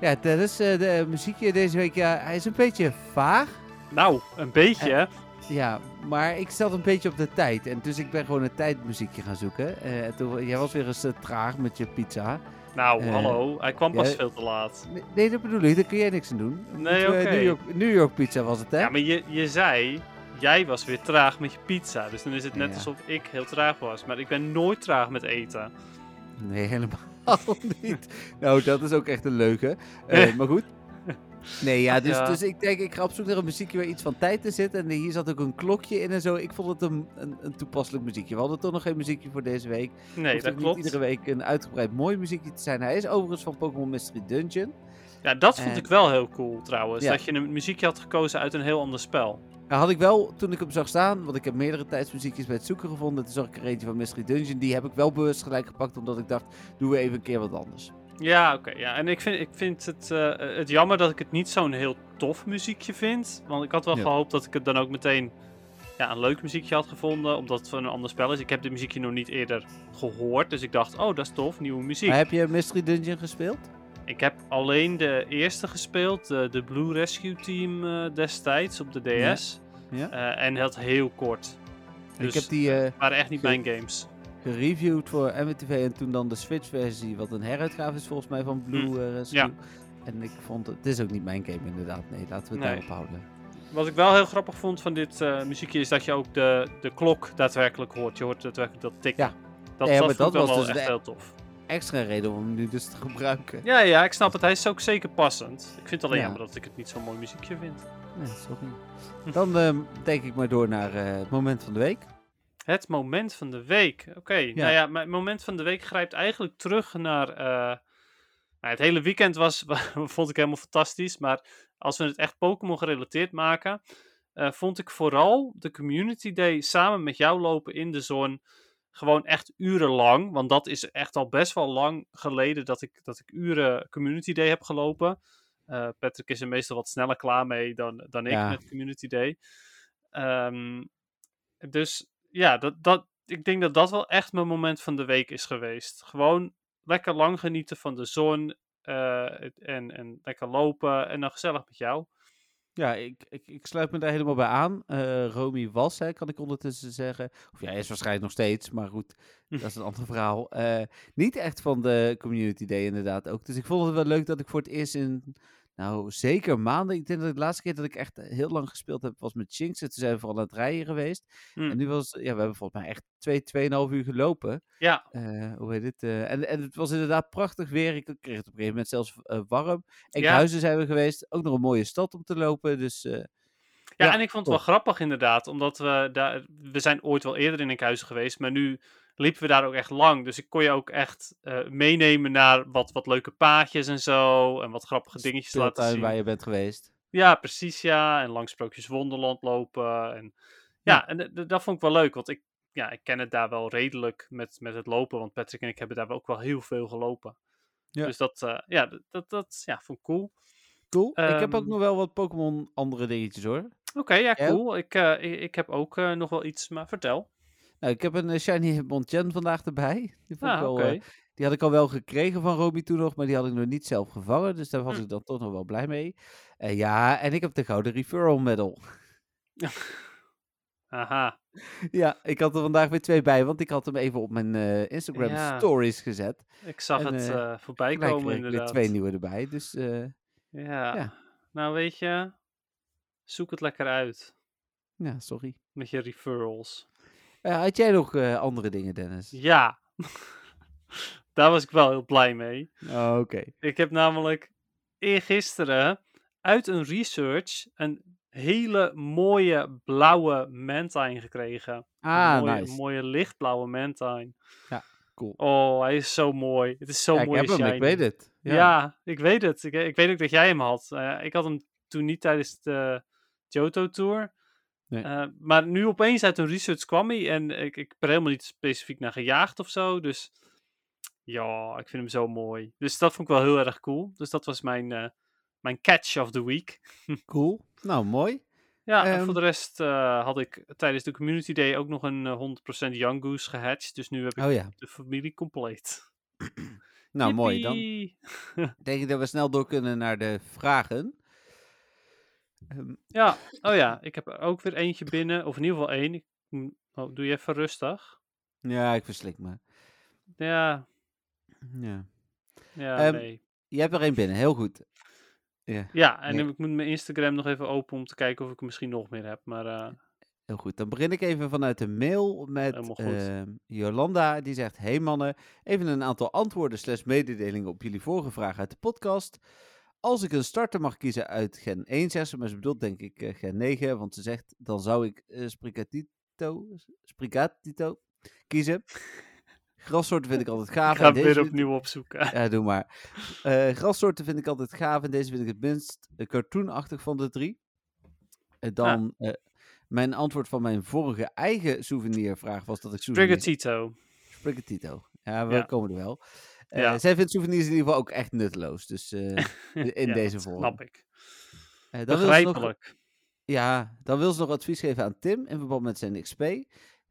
Speaker 1: Ja, dat is eh, de muziekje deze week. Ja, hij is een beetje vaag.
Speaker 2: Nou, een beetje. hè?
Speaker 1: Ja, maar ik stelde een beetje op de tijd. En dus ik ben gewoon een tijdmuziekje gaan zoeken. En toen, jij was weer eens eh, traag met je pizza.
Speaker 2: Nou,
Speaker 1: Eh,
Speaker 2: hallo. Hij kwam pas
Speaker 1: ja.
Speaker 2: veel te laat.
Speaker 1: Nee, Nee, dat bedoel ik. Daar kun jij niks aan doen.
Speaker 2: Nee, oké.
Speaker 1: New, York, New York pizza was het, hè?
Speaker 2: Ja, maar je, je zei, jij was weer traag met je pizza. Dus dan is het net
Speaker 1: Ja.
Speaker 2: alsof ik heel traag was. Maar ik ben nooit traag met eten.
Speaker 1: Nee, helemaal niet. nou, dat is ook echt een leuke. Maar goed. Nee, ja, dus,
Speaker 2: Ja.
Speaker 1: dus ik denk, ik ga op zoek naar een muziekje waar iets van tijd in zit. En hier zat ook een klokje in en zo. Ik vond het een, een, een toepasselijk muziekje. We hadden toch nog geen muziekje voor deze week.
Speaker 2: Nee,
Speaker 1: Hoeft
Speaker 2: dat klopt.
Speaker 1: niet iedere week een uitgebreid mooi muziekje te zijn. Hij is overigens van Pokémon Mystery Dungeon.
Speaker 2: Ja, dat vond
Speaker 1: En-
Speaker 2: ik wel heel cool trouwens.
Speaker 1: Ja.
Speaker 2: Dat je een muziekje had gekozen uit een heel ander spel.
Speaker 1: Nou, had ik wel, toen ik hem zag staan, want ik heb meerdere tijdsmuziekjes bij het zoeken gevonden. Toen zag ik er eentje van Mystery Dungeon. Die heb ik wel bewust gelijk gepakt, omdat ik dacht, doen we even een keer wat anders.
Speaker 2: Ja, oké. ja. En ik vind, ik vind het, eh, het jammer dat ik het niet zo'n heel tof muziekje vind. Want ik had wel
Speaker 1: Ja.
Speaker 2: gehoopt dat ik het dan ook meteen ja, een leuk muziekje had gevonden. Omdat het van een ander spel is. Ik heb dit muziekje nog niet eerder gehoord. Dus ik dacht, oh, dat is tof, nieuwe muziek.
Speaker 1: Maar heb je Mystery Dungeon gespeeld?
Speaker 2: Ik heb alleen de eerste gespeeld, de, de Blue Rescue Team eh, destijds op de DS.
Speaker 1: Ja.
Speaker 2: Eh, en dat heel kort. Dus
Speaker 1: ik heb die
Speaker 2: het waren echt niet mijn games.
Speaker 1: Gereviewd voor MWTV en toen dan de Switch-versie, wat een heruitgave is volgens mij van Blue eh, Rescue.
Speaker 2: Ja.
Speaker 1: En ik vond het, het is ook niet mijn game inderdaad, nee, laten we het
Speaker 2: Nee.
Speaker 1: daarop houden.
Speaker 2: Wat ik wel heel grappig vond van dit eh, muziekje is dat je ook de, de klok daadwerkelijk hoort. Je hoort daadwerkelijk dat tikken.
Speaker 1: Ja.
Speaker 2: Dat,
Speaker 1: Ja,
Speaker 2: dat
Speaker 1: dat was
Speaker 2: wel
Speaker 1: dus
Speaker 2: echt heel tof.
Speaker 1: Extra reden om hem nu dus te gebruiken.
Speaker 2: Ja, ja, ik snap het. Hij is ook zeker passend. Ik vind het alleen
Speaker 1: Ja.
Speaker 2: jammer dat ik het niet zo'n mooi muziekje vind.
Speaker 1: Nee, sorry. Dan ehm, denk ik maar door naar eh, het moment van de week.
Speaker 2: Het moment van de week. Oké, nou ja, mijn moment van de week grijpt eigenlijk terug naar... eh, nou, het hele weekend was, vond ik helemaal fantastisch. Maar als we het echt Pokémon gerelateerd maken... eh, vond ik vooral de Community Day samen met jou lopen in de zon... Gewoon echt urenlang. Want dat is echt al best wel lang geleden dat ik, dat ik uren Community Day heb gelopen. Eh, Patrick is er meestal wat sneller klaar mee dan, dan ik
Speaker 1: Ja.
Speaker 2: met Community Day. Ehm, dus ja, dat, dat, ik denk dat dat wel echt mijn moment van de week is geweest. Gewoon lekker lang genieten van de zon. eh, en, en lekker lopen. En dan gezellig met jou.
Speaker 1: Ja, ik, ik, ik sluit me daar helemaal bij aan. Eh Romy was, hè, kan ik ondertussen zeggen. Of ja, is waarschijnlijk nog steeds, maar goed, dat is een ander verhaal. Eh, niet echt van de Community Day inderdaad ook. Dus ik vond het wel leuk dat ik voor het eerst in, nou zeker maanden, ik denk dat de laatste keer dat ik echt heel lang gespeeld heb was met Jinx. En toen zijn we vooral aan het rijden geweest. En nu was, ja, we hebben volgens mij echt twee, tweeënhalf uur gelopen.
Speaker 2: Ja,
Speaker 1: Eh, hoe heet het? eh, en, en het was inderdaad prachtig weer. Ik kreeg het op een gegeven moment zelfs eh, warm. Enkhuizen zijn we geweest. Ook nog een mooie stad om te lopen. Dus eh,
Speaker 2: Ja,
Speaker 1: Ja,
Speaker 2: en ik vond het wel grappig inderdaad, omdat we daar, we zijn ooit wel eerder in Enkhuizen geweest, maar nu liepen we daar ook echt lang. Dus ik kon je ook echt eh, meenemen naar wat, wat leuke paadjes en zo, en wat grappige dingetjes laten zien.
Speaker 1: waar je bent geweest.
Speaker 2: Ja, precies ja, en langs Sprookjes Wonderland lopen. En, ja, en dat vond ik wel leuk, want ik, ja, ik ken het daar wel redelijk met, met het lopen, want Patrick en ik hebben daar ook wel heel veel gelopen.
Speaker 1: Ja.
Speaker 2: Dus dat, eh, ja, dat, dat, dat ja, vond ik cool.
Speaker 1: Cool. ik heb ook
Speaker 2: Ehm,
Speaker 1: nog wel wat Pokémon andere dingetjes hoor.
Speaker 2: Oké, ja, cool. Ik, eh, ik, ik heb ook nog wel iets, maar vertel.
Speaker 1: Nou, ik heb een eh, Shiny Hitmonchan vandaag erbij. Die, vond ik
Speaker 2: Ah,
Speaker 1: wel, eh, die had ik al wel gekregen van Romy toen nog, maar die had ik nog niet zelf gevangen. Dus daar was
Speaker 2: Hm.
Speaker 1: ik dan toch nog wel blij mee. Ja, en ik heb de gouden referral medal.
Speaker 2: Haha.
Speaker 1: ja, ik had er vandaag weer twee bij, want ik had hem even op mijn eh, Instagram
Speaker 2: Ja.
Speaker 1: stories gezet.
Speaker 2: Ik zag
Speaker 1: En,
Speaker 2: het
Speaker 1: eh,
Speaker 2: voorbij komen inderdaad.
Speaker 1: twee nieuwe erbij. Dus
Speaker 2: Ja.
Speaker 1: Ja.
Speaker 2: Nou weet je, zoek het lekker uit
Speaker 1: ja, sorry.
Speaker 2: met je referrals.
Speaker 1: Eh, had jij nog eh, andere dingen, Dennis?
Speaker 2: Ja. Daar was ik wel heel blij mee.
Speaker 1: Oh, Oké.
Speaker 2: Ik heb namelijk eergisteren uit een research een hele mooie blauwe Mantine gekregen. Een
Speaker 1: Ah,
Speaker 2: mooie,
Speaker 1: nice.
Speaker 2: mooie lichtblauwe Mantine.
Speaker 1: Cool.
Speaker 2: Oh, hij is zo mooi. Het is zo
Speaker 1: Ja, ik
Speaker 2: mooi
Speaker 1: heb hem, ik weet het.
Speaker 2: Ja. ik weet het. Ik, ik weet ook dat jij hem had. Eh, ik had hem toen niet tijdens de Johto Tour.
Speaker 1: Nee.
Speaker 2: Eh, maar nu opeens uit een research kwam hij. En ik, ik ben er helemaal niet specifiek naar gejaagd of zo. Dus ja, ik vind hem zo mooi. Dus dat vond ik wel heel erg cool. Dus dat was mijn, eh, mijn catch of the week.
Speaker 1: Cool. Nou, mooi.
Speaker 2: Ja, en
Speaker 1: Ehm,
Speaker 2: voor de rest eh, had ik tijdens de Community Day ook nog een eh, 100% Young Goose gehatcht. Dus nu heb ik
Speaker 1: Oh ja.
Speaker 2: de familie compleet.
Speaker 1: Nou, mooi. Dan denk ik dat we snel door kunnen naar de vragen. Ehm,
Speaker 2: Ja, oh ja, ik heb er ook weer eentje binnen, of in ieder geval één. Oh, doe je even rustig.
Speaker 1: ja, ik verslik me.
Speaker 2: Ja,
Speaker 1: Ja.
Speaker 2: ja,
Speaker 1: Ehm,
Speaker 2: nee.
Speaker 1: Je hebt er één binnen, heel goed. Ja,
Speaker 2: Ja, en
Speaker 1: nee.
Speaker 2: ik moet mijn Instagram nog even open om te kijken of ik er misschien nog meer heb. Maar eh,
Speaker 1: heel goed. Dan begin ik even vanuit de mail met ehm, Jolanda. Die zegt, hey mannen, even een aantal antwoorden slash mededelingen op jullie vorige vraag uit de podcast. Als ik een starter mag kiezen uit Gen 1, zegt ze, maar ze bedoelt denk ik eh, Gen 9, want ze zegt, dan zou ik eh Sprigatito, Sprigatito kiezen. Grassoorten vind ik altijd gaaf.
Speaker 2: Ik ga
Speaker 1: deze
Speaker 2: weer opnieuw opzoeken.
Speaker 1: Ja, doe maar. Eh grassoorten vind ik altijd gaaf en deze vind ik het minst cartoonachtig van de drie. En dan, eh, mijn antwoord van mijn vorige eigen souvenirvraag was dat ik souvenirs...
Speaker 2: Sprigatito.
Speaker 1: Sprigatito. Ja, we
Speaker 2: Ja.
Speaker 1: komen er wel. Eh,
Speaker 2: Ja.
Speaker 1: Zij vindt souvenirs in ieder geval ook echt nutteloos. Dus eh, in
Speaker 2: Ja,
Speaker 1: deze vorm.
Speaker 2: Snap ik.
Speaker 1: Eh, dan wil ze nog,
Speaker 2: Begrijpelijk.
Speaker 1: ja, dan wil ze nog advies geven aan Tim in verband met zijn XP.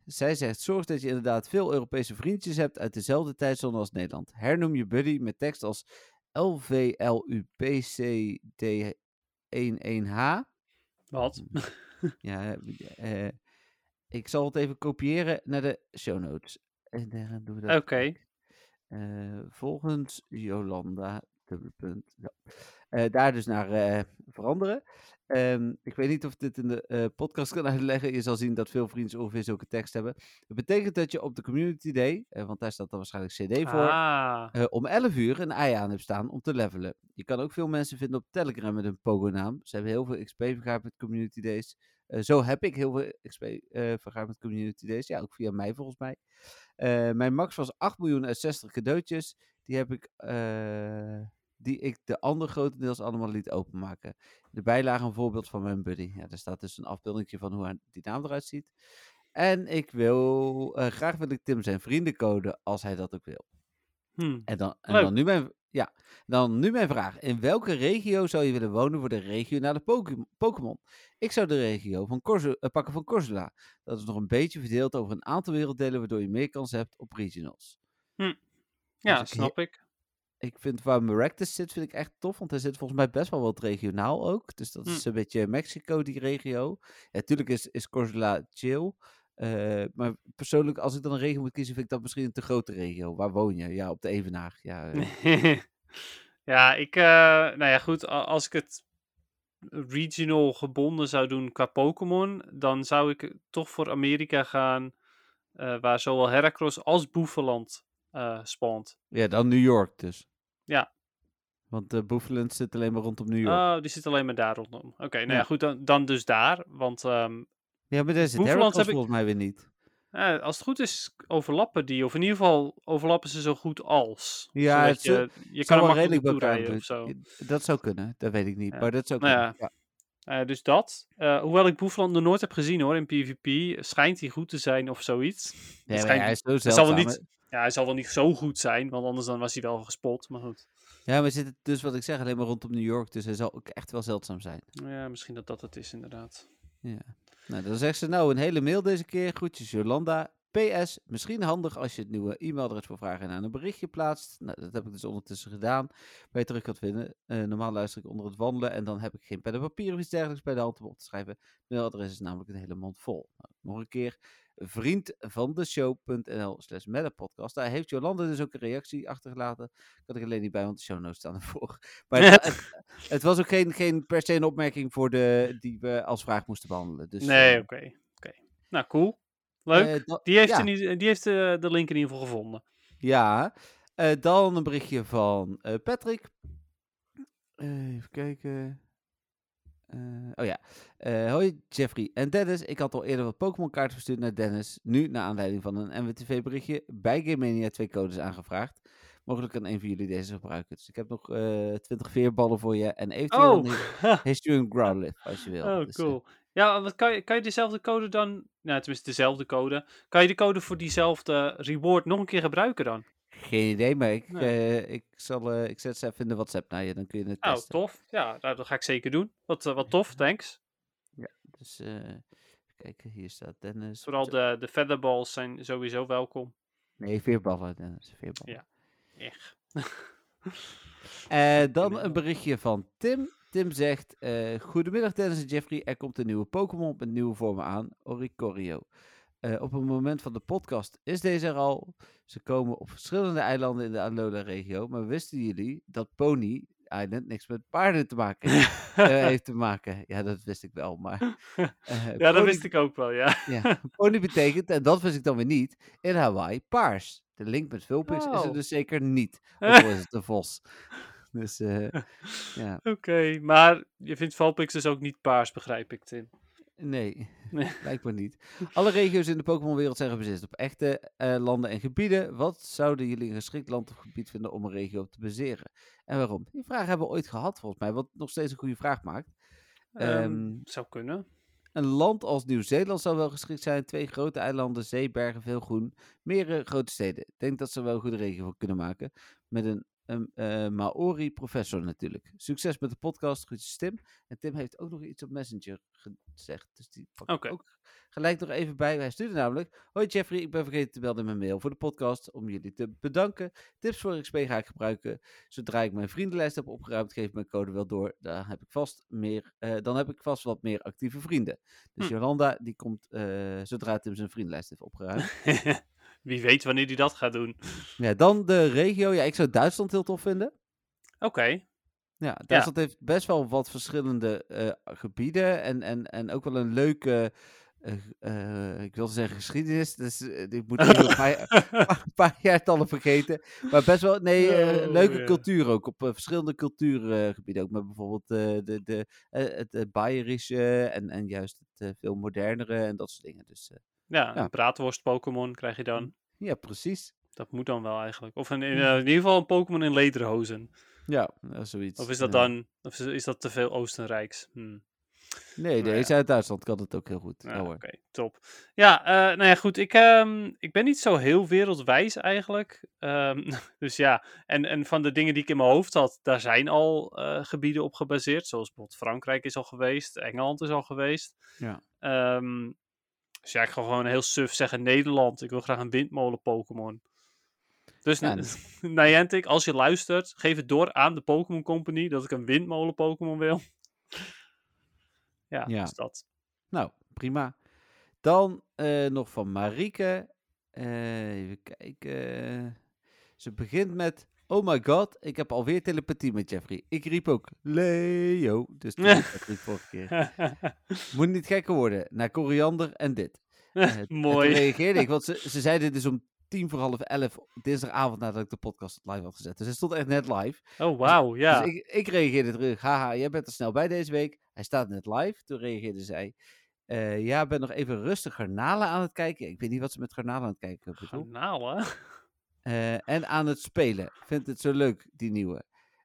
Speaker 1: Zij zegt, zorg dat je inderdaad veel Europese vriendjes hebt uit dezelfde tijdzone als Nederland. Hernoem je buddy met tekst als LVLUPCD11H.
Speaker 2: Wat?
Speaker 1: Ja, eh, ik zal het even kopiëren naar de show notes. En dan doen we dat.
Speaker 2: Oké.
Speaker 1: Eh, volgens Jolanda, punt. Ja. Eh, daar dus naar eh, veranderen. Ehm, ik weet niet of ik dit in de podcast kan uitleggen. Je zal zien dat veel vrienden ongeveer zulke tekst hebben. Het betekent dat je op de Community Day, want daar staat dan waarschijnlijk CD voor,
Speaker 2: Ah.
Speaker 1: om 11 uur een ei aan hebt staan om te levelen. Je kan ook veel mensen vinden op Telegram met een Pogo-naam. Ze hebben heel veel XP vergaard met Community Days. Eh, zo heb ik heel veel XP eh vergaard met Community Days. Ja, ook via mij volgens mij. Eh, mijn max was 8 miljoen uit 60 cadeautjes. Die heb ik, eh, die ik de andere grotendeels allemaal liet openmaken. De bijlage een voorbeeld van mijn buddy. Ja, daar staat dus een afbeelding van hoe die naam eruit ziet. En ik wil, eh, graag wil ik Tim zijn vriendencode als hij dat ook wil.
Speaker 2: Hm.
Speaker 1: En dan, en dan, nu mijn, ja, dan nu mijn vraag. In welke regio zou je willen wonen voor de regionale Poké- Pokémon? Ik zou de regio van eh, pakken van Corsola. Dat is nog een beetje verdeeld over een aantal werelddelen, waardoor je meer kans hebt op regionals.
Speaker 2: Ja,
Speaker 1: ik
Speaker 2: snap ik.
Speaker 1: Ik vind waar Maractus zit, vind ik echt tof. Want hij zit volgens mij best wel wat regionaal ook. Dus dat
Speaker 2: Hm.
Speaker 1: is een beetje Mexico, die regio. Ja, natuurlijk is, is Corsola chill. Eh, maar persoonlijk, als ik dan een regio moet kiezen, vind ik dat misschien een te grote regio. Waar woon je? Ja, op de Evenaar. Ja, eh,
Speaker 2: ja, ik, eh, nou ja, goed. Als ik het regional gebonden zou doen qua Pokémon, dan zou ik toch voor Amerika gaan, waar zowel Heracross als Boeveland spawnt.
Speaker 1: ja, dan New York dus.
Speaker 2: Ja.
Speaker 1: Want de Boeffelend zit alleen maar rondom New York.
Speaker 2: Oh, die zit alleen maar daar rondom. Oké, nou ja,
Speaker 1: Ja.
Speaker 2: goed, dan, dan dus daar. Want ehm,
Speaker 1: ja, maar daar zit Heracross
Speaker 2: heb ik-
Speaker 1: volgens mij weer niet.
Speaker 2: eh, als het goed is, overlappen die. Of in ieder geval overlappen ze zo goed als.
Speaker 1: Ja, het
Speaker 2: je, je kan
Speaker 1: wel
Speaker 2: naartoe
Speaker 1: elkaar
Speaker 2: rijden of zo.
Speaker 1: Dat zou kunnen, dat weet ik niet.
Speaker 2: Ja.
Speaker 1: Maar dat zou
Speaker 2: Nou
Speaker 1: kunnen.
Speaker 2: ja,
Speaker 1: ja.
Speaker 2: Eh, dus dat. Eh, hoewel ik Boefland nog nooit heb gezien hoor in PvP, schijnt hij goed te zijn of zoiets. Schijnt-
Speaker 1: hij is zo
Speaker 2: zal wel niet-. Ja, hij zal wel niet zo goed zijn, want anders dan was hij wel gespot. Maar goed.
Speaker 1: Ja, maar zit het dus wat ik zeg alleen maar rondom New York. Dus hij zal ook echt wel zeldzaam zijn.
Speaker 2: Ja, misschien dat dat het is inderdaad.
Speaker 1: Nou, dan zegt ze nou een hele mail deze keer. Groetjes Jolanda. PS, misschien handig als je het nieuwe e-mailadres voor vragen en aan een berichtje plaatst. Nou, dat heb ik dus ondertussen gedaan. Waar je terug kan vinden. Eh, normaal luister ik onder het wandelen en dan heb ik geen pen en papier of iets dergelijks bij de hand om op te schrijven. Het mailadres is namelijk een hele mond vol. Nou, nog een keer, vriend van de show.nl slash podcast. Daar heeft Jolanda dus ook een reactie achtergelaten. Ik had er alleen niet bij, want de show notes staan ervoor. Maar het, het, het was ook geen, geen per se een opmerking voor de, die we als vraag moesten behandelen. Dus,
Speaker 2: nee,
Speaker 1: eh,
Speaker 2: oké. oké. Nou, cool. Leuk.
Speaker 1: eh,
Speaker 2: die heeft,
Speaker 1: ja.
Speaker 2: ieder- die heeft eh, de link in ieder geval gevonden.
Speaker 1: Ja, dan een berichtje van Patrick. Even kijken. Eh, oh ja. Eh, hoi Jeffrey en Dennis. Ik had al eerder wat Pokémon kaarten verstuurd naar Dennis. Nu, naar aanleiding van een MWTV berichtje, bij Game Mania twee codes aangevraagd. Mogelijk kan een van jullie deze gebruiken. Dus ik heb nog eh 20 veerballen voor je. En eventueel
Speaker 2: Oh,
Speaker 1: een History Growlithe, als je wil.
Speaker 2: oh
Speaker 1: Dus,
Speaker 2: cool. Ja, wat kan je, kan je dezelfde code dan, nou tenminste dezelfde code, kan je de code voor diezelfde reward nog een keer gebruiken dan?
Speaker 1: Geen idee, maar ik,
Speaker 2: Nee.
Speaker 1: eh, ik, zal, eh, ik zet ze even in de WhatsApp naar je. Dan kun je het
Speaker 2: Nou,
Speaker 1: testen.
Speaker 2: tof. Ja, nou, dat ga ik zeker doen. Wat, eh, wat tof, thanks.
Speaker 1: Dus eh, even kijken, hier staat Dennis.
Speaker 2: Vooral de, de featherballs zijn sowieso welkom.
Speaker 1: Nee, veerballen, Dennis. Veerballen.
Speaker 2: Ja. Echt.
Speaker 1: Dan een berichtje van Tim. Tim zegt, goedemiddag Dennis en Jeffrey, er komt een nieuwe Pokémon met nieuwe vormen aan, Oricorio. Eh, op het moment van de podcast is deze er al. Ze komen op verschillende eilanden in de Alola-regio, maar wisten jullie dat Pony Island niks met paarden te maken heeft, eh, heeft te maken? Ja, dat wist ik wel, maar... eh,
Speaker 2: Ja, dat
Speaker 1: Pony-
Speaker 2: wist ik ook wel, ja.
Speaker 1: Ja, pony betekent, en dat wist ik dan weer niet, in Hawaii paars. De link met Vulpix is er
Speaker 2: Oh.
Speaker 1: dus zeker niet. Of is het een vos. Dus eh, ja,
Speaker 2: Oké, maar je vindt Valpix dus ook niet paars, begrijp ik, Tim.
Speaker 1: Nee,
Speaker 2: Nee.
Speaker 1: blijkbaar niet. Alle regio's in de Pokémon-wereld zijn gebaseerd op echte eh, landen en gebieden. Wat zouden jullie een geschikt land of gebied vinden om een regio op te baseren? En waarom? Die vraag hebben we ooit gehad, volgens mij, wat nog steeds een goede vraag maakt.
Speaker 2: Ehm, zou kunnen.
Speaker 1: Een land als Nieuw-Zeeland zou wel geschikt zijn. Twee grote eilanden, zee, bergen, veel groen. Meerdere grote steden. Ik denk dat ze wel een goede regio van kunnen maken. Met een, een eh, Maori-professor natuurlijk. Succes met de podcast. Groetjes Tim. En Tim heeft ook nog iets op Messenger gezegd. Dus die pak ik ook gelijk nog even bij. Hij stuurde namelijk... Hoi Jeffrey, ik ben vergeten te melden in mijn mail voor de podcast. Om jullie te bedanken. Tips voor XP ga ik gebruiken. Zodra ik mijn vriendenlijst heb opgeruimd, geef ik mijn code wel door. Dan heb ik vast, meer, eh, dan heb ik vast wat meer actieve vrienden. Dus
Speaker 2: Hm.
Speaker 1: Jolanda, die komt eh, zodra Tim zijn vriendenlijst heeft opgeruimd.
Speaker 2: Wie weet wanneer hij dat gaat doen.
Speaker 1: ja, dan de regio. Ja, ik zou Duitsland heel tof vinden.
Speaker 2: Oké.
Speaker 1: Ja, Duitsland heeft best wel wat verschillende eh, gebieden. En, en, en ook wel een leuke... eh, eh, ik wilde zeggen geschiedenis. Dus ik moet een paar, paar, paar jaartallen vergeten. Maar best wel, nee,
Speaker 2: Oh,
Speaker 1: leuke cultuur ook. Op verschillende cultuurgebieden ook. Met bijvoorbeeld de, de, het uh, Bayerische en, en juist het veel modernere en dat soort dingen. Dus
Speaker 2: Ja,
Speaker 1: Ja.
Speaker 2: een braadworst Pokémon krijg je dan.
Speaker 1: Ja, precies.
Speaker 2: Dat moet dan wel eigenlijk. Of in, eh, in ieder geval een Pokémon in lederhozen.
Speaker 1: Ja, eh, zoiets.
Speaker 2: Of is dat
Speaker 1: ja.
Speaker 2: dan, of is, is dat te veel Oostenrijks? Hm.
Speaker 1: Nee,
Speaker 2: Nou
Speaker 1: deze uit Duitsland kan het ook heel goed.
Speaker 2: Ja,
Speaker 1: Ja.
Speaker 2: Oké, top. Ja, eh, nou ja, goed. Ik, ehm, ik ben niet zo heel wereldwijs eigenlijk. Ehm, dus ja, en, en van de dingen die ik in mijn hoofd had, daar zijn al gebieden op gebaseerd. Zoals bijvoorbeeld Frankrijk is al geweest, Engeland is al geweest.
Speaker 1: Ja.
Speaker 2: Ehm, dus ja, ik ga gewoon heel suf zeggen Nederland. Ik wil graag een windmolen Pokémon. Dus
Speaker 1: Ja,
Speaker 2: Niantic, als je luistert, geef het door aan de Pokémon Company dat ik een windmolen Pokémon wil. ja,
Speaker 1: Ja.
Speaker 2: dus dat.
Speaker 1: Nou, prima. Dan eh, nog van Marieke. Eh, even kijken. Ze begint met... Oh my god, ik heb alweer telepathie met Jeffrey. Ik riep ook Leo. Dus toen ik het vorige keer. Moet niet gekker worden. Naar koriander en dit. Eh, en
Speaker 2: Mooi.
Speaker 1: toen reageerde ik, want ze, ze zeiden dus om tien voor half elf dinsdagavond nadat ik de podcast live had gezet. Dus hij stond echt net live.
Speaker 2: Oh, wauw, ja.
Speaker 1: Dus ik, ik reageerde terug. Haha, jij bent er snel bij deze week. Hij staat net live. Toen reageerde zij. eh, ja, ben nog even rustig garnalen aan het kijken. Ik weet niet wat ze met garnalen aan het kijken bedoelt.
Speaker 2: Garnalen?
Speaker 1: Eh, en aan het spelen. Ik vind het zo leuk, die nieuwe.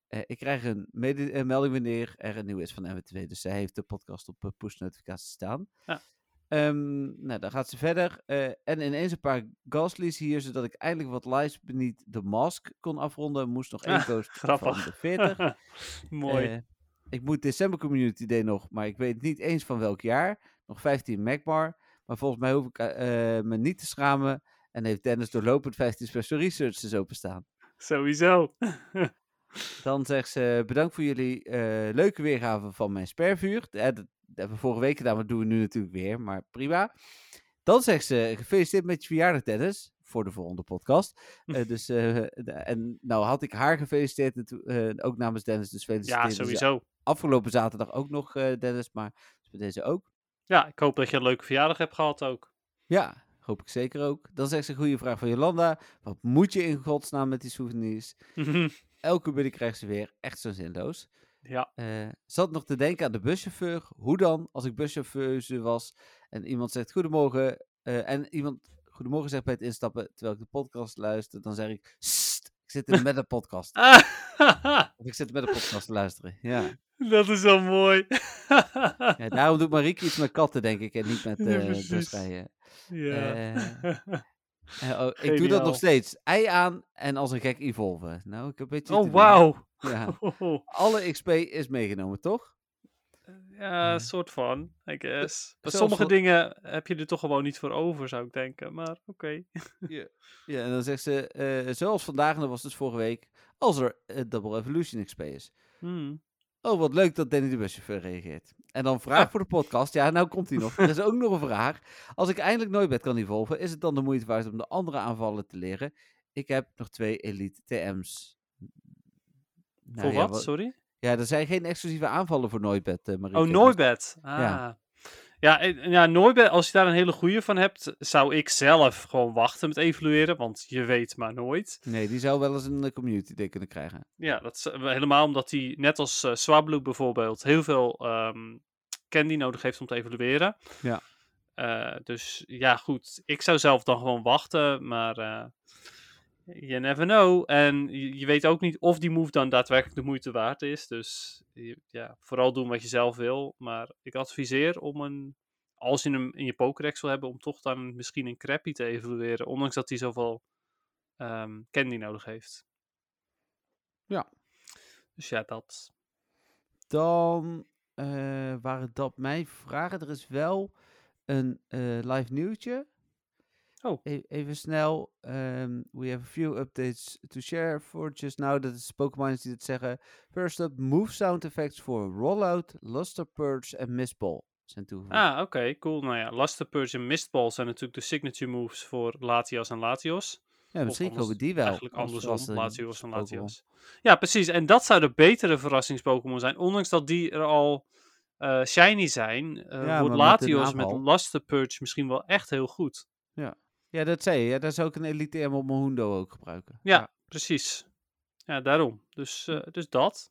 Speaker 1: Eh, ik krijg een melding wanneer er een nieuwe is van MW2. Dus zij heeft de podcast op eh, push notificaties staan.
Speaker 2: Ja.
Speaker 1: Ehm, nou, dan gaat ze verder. en ineens een paar Gasly's hier, zodat ik eindelijk wat lives beneath de mask kon afronden. Moest nog één
Speaker 2: Ah,
Speaker 1: post
Speaker 2: grappig.
Speaker 1: van de 40.
Speaker 2: Mooi.
Speaker 1: Ik moet December Community Day nog, maar ik weet niet eens van welk jaar. Nog 15 Macbar. Maar volgens mij hoef ik me niet te schamen. En heeft Dennis doorlopend 15 special researches openstaan.
Speaker 2: Sowieso.
Speaker 1: Dan zegt ze, bedankt voor jullie eh, leuke weergave van mijn spervuur. Eh, dat, hebben we vorige week gedaan, maar dat doen we nu natuurlijk weer. Maar prima. Dan zegt ze, gefeliciteerd met je verjaardag Dennis. Voor de volgende podcast. Eh, dus, eh, en nou had ik haar gefeliciteerd. Ook namens Dennis. Dus
Speaker 2: Ja,
Speaker 1: gefeliciteerd. Dus,
Speaker 2: sowieso.
Speaker 1: afgelopen zaterdag ook nog, Dennis. Maar dus bij deze ook.
Speaker 2: Ja, ik hoop dat je een leuke verjaardag hebt gehad ook.
Speaker 1: Ja, hoop ik zeker ook. Dan zegt ze een goede vraag van Jolanda. Wat moet je in godsnaam met die souvenirs? Elke buddy krijgt ze weer. Echt zo zinloos.
Speaker 2: ja,
Speaker 1: Eh, zat nog te denken aan de buschauffeur. Hoe dan, als ik buschauffeur was en iemand zegt goedemorgen. eh, en iemand goedemorgen zegt bij het instappen terwijl ik de podcast luister. Dan zeg ik, "Sst, ik zit in met een podcast. Of ik zit met een podcast te luisteren. Ja.
Speaker 2: dat is wel mooi.
Speaker 1: ja daarom doet Marieke iets met katten, denk ik. En niet met
Speaker 2: Ja,
Speaker 1: eh
Speaker 2: ja.
Speaker 1: Eh, oh, ik doe dat nog steeds. Ei aan en als een gek evolven. Nou, ik heb een beetje
Speaker 2: oh, wauw.
Speaker 1: Ja. Alle XP is meegenomen, toch?
Speaker 2: Ja, een soort van, I guess. Maar sommige dingen heb je er toch gewoon niet voor over, zou ik denken. Maar oké.
Speaker 1: Ja. Ja, en dan zegt ze, eh, zoals vandaag, en dat was dus vorige week, als er eh, Double Evolution XP is.
Speaker 2: Hmm.
Speaker 1: Oh, wat leuk dat Danny de buschauffeur reageert. En dan vraag
Speaker 2: Ah.
Speaker 1: voor de podcast. Ja, nou komt hij nog. Er is ook nog een vraag. Als ik eindelijk nooit bed kan evolven, is het dan de moeite waard om de andere aanvallen te leren? Ik heb nog twee Elite TM's. Nou
Speaker 2: voor
Speaker 1: ja,
Speaker 2: wat? Sorry?
Speaker 1: Ja, er zijn geen exclusieve aanvallen voor Nooitbed, eh Marieke.
Speaker 2: Oh,
Speaker 1: Dus-
Speaker 2: Nooibed. Ah.
Speaker 1: Ja.
Speaker 2: Ja, en- ja als je daar een hele goede van hebt, zou ik zelf gewoon wachten met evalueren, want je weet maar nooit.
Speaker 1: Nee, die zou wel eens een eh, community day kunnen krijgen.
Speaker 2: Ja, dat is, eh, helemaal omdat hij, net als eh Swablu bijvoorbeeld, heel veel ehm, candy nodig heeft om te evalueren.
Speaker 1: Ja.
Speaker 2: Eh, dus ja, goed. Ik zou zelf dan gewoon wachten, maar eh you never know. En je, je weet ook niet of die move dan daadwerkelijk de moeite waard is. Dus ja, vooral doen wat je zelf wil. Maar ik adviseer om een, als je hem in je Pokédex wil hebben, om toch dan misschien een crappy te evalueren. Ondanks dat hij zoveel ehm, candy nodig heeft.
Speaker 1: Ja.
Speaker 2: Dus ja, dat.
Speaker 1: Dan eh, waren dat mijn vragen. Er is wel een eh, live nieuwtje.
Speaker 2: Oh.
Speaker 1: E- even snel. ehm, we have a few updates to share for just now. Dat is Pokémon die het zeggen. First up, move sound effects voor Rollout, Luster Purge en Mistball zijn toegevoegd.
Speaker 2: Ah, oké, cool. Nou ja, Luster Purge en Mistball zijn natuurlijk de signature moves voor Latias en Latios.
Speaker 1: ja, misschien
Speaker 2: anders-
Speaker 1: komen die wel.
Speaker 2: Eigenlijk andersom,
Speaker 1: verrassing
Speaker 2: Latios en. Latios. Ja, precies. En dat zou de betere verrassings-Pokémon zijn. Ondanks dat die er al eh, shiny zijn, eh,
Speaker 1: Ja,
Speaker 2: wordt
Speaker 1: met
Speaker 2: Latios met
Speaker 1: aanval.
Speaker 2: Luster Purge misschien wel echt heel goed.
Speaker 1: Ja, dat zei je. Ja, daar zou ik een Elite M op mijn Hundo ook gebruiken.
Speaker 2: Ja, precies. Ja, daarom. Dus, eh, dus dat.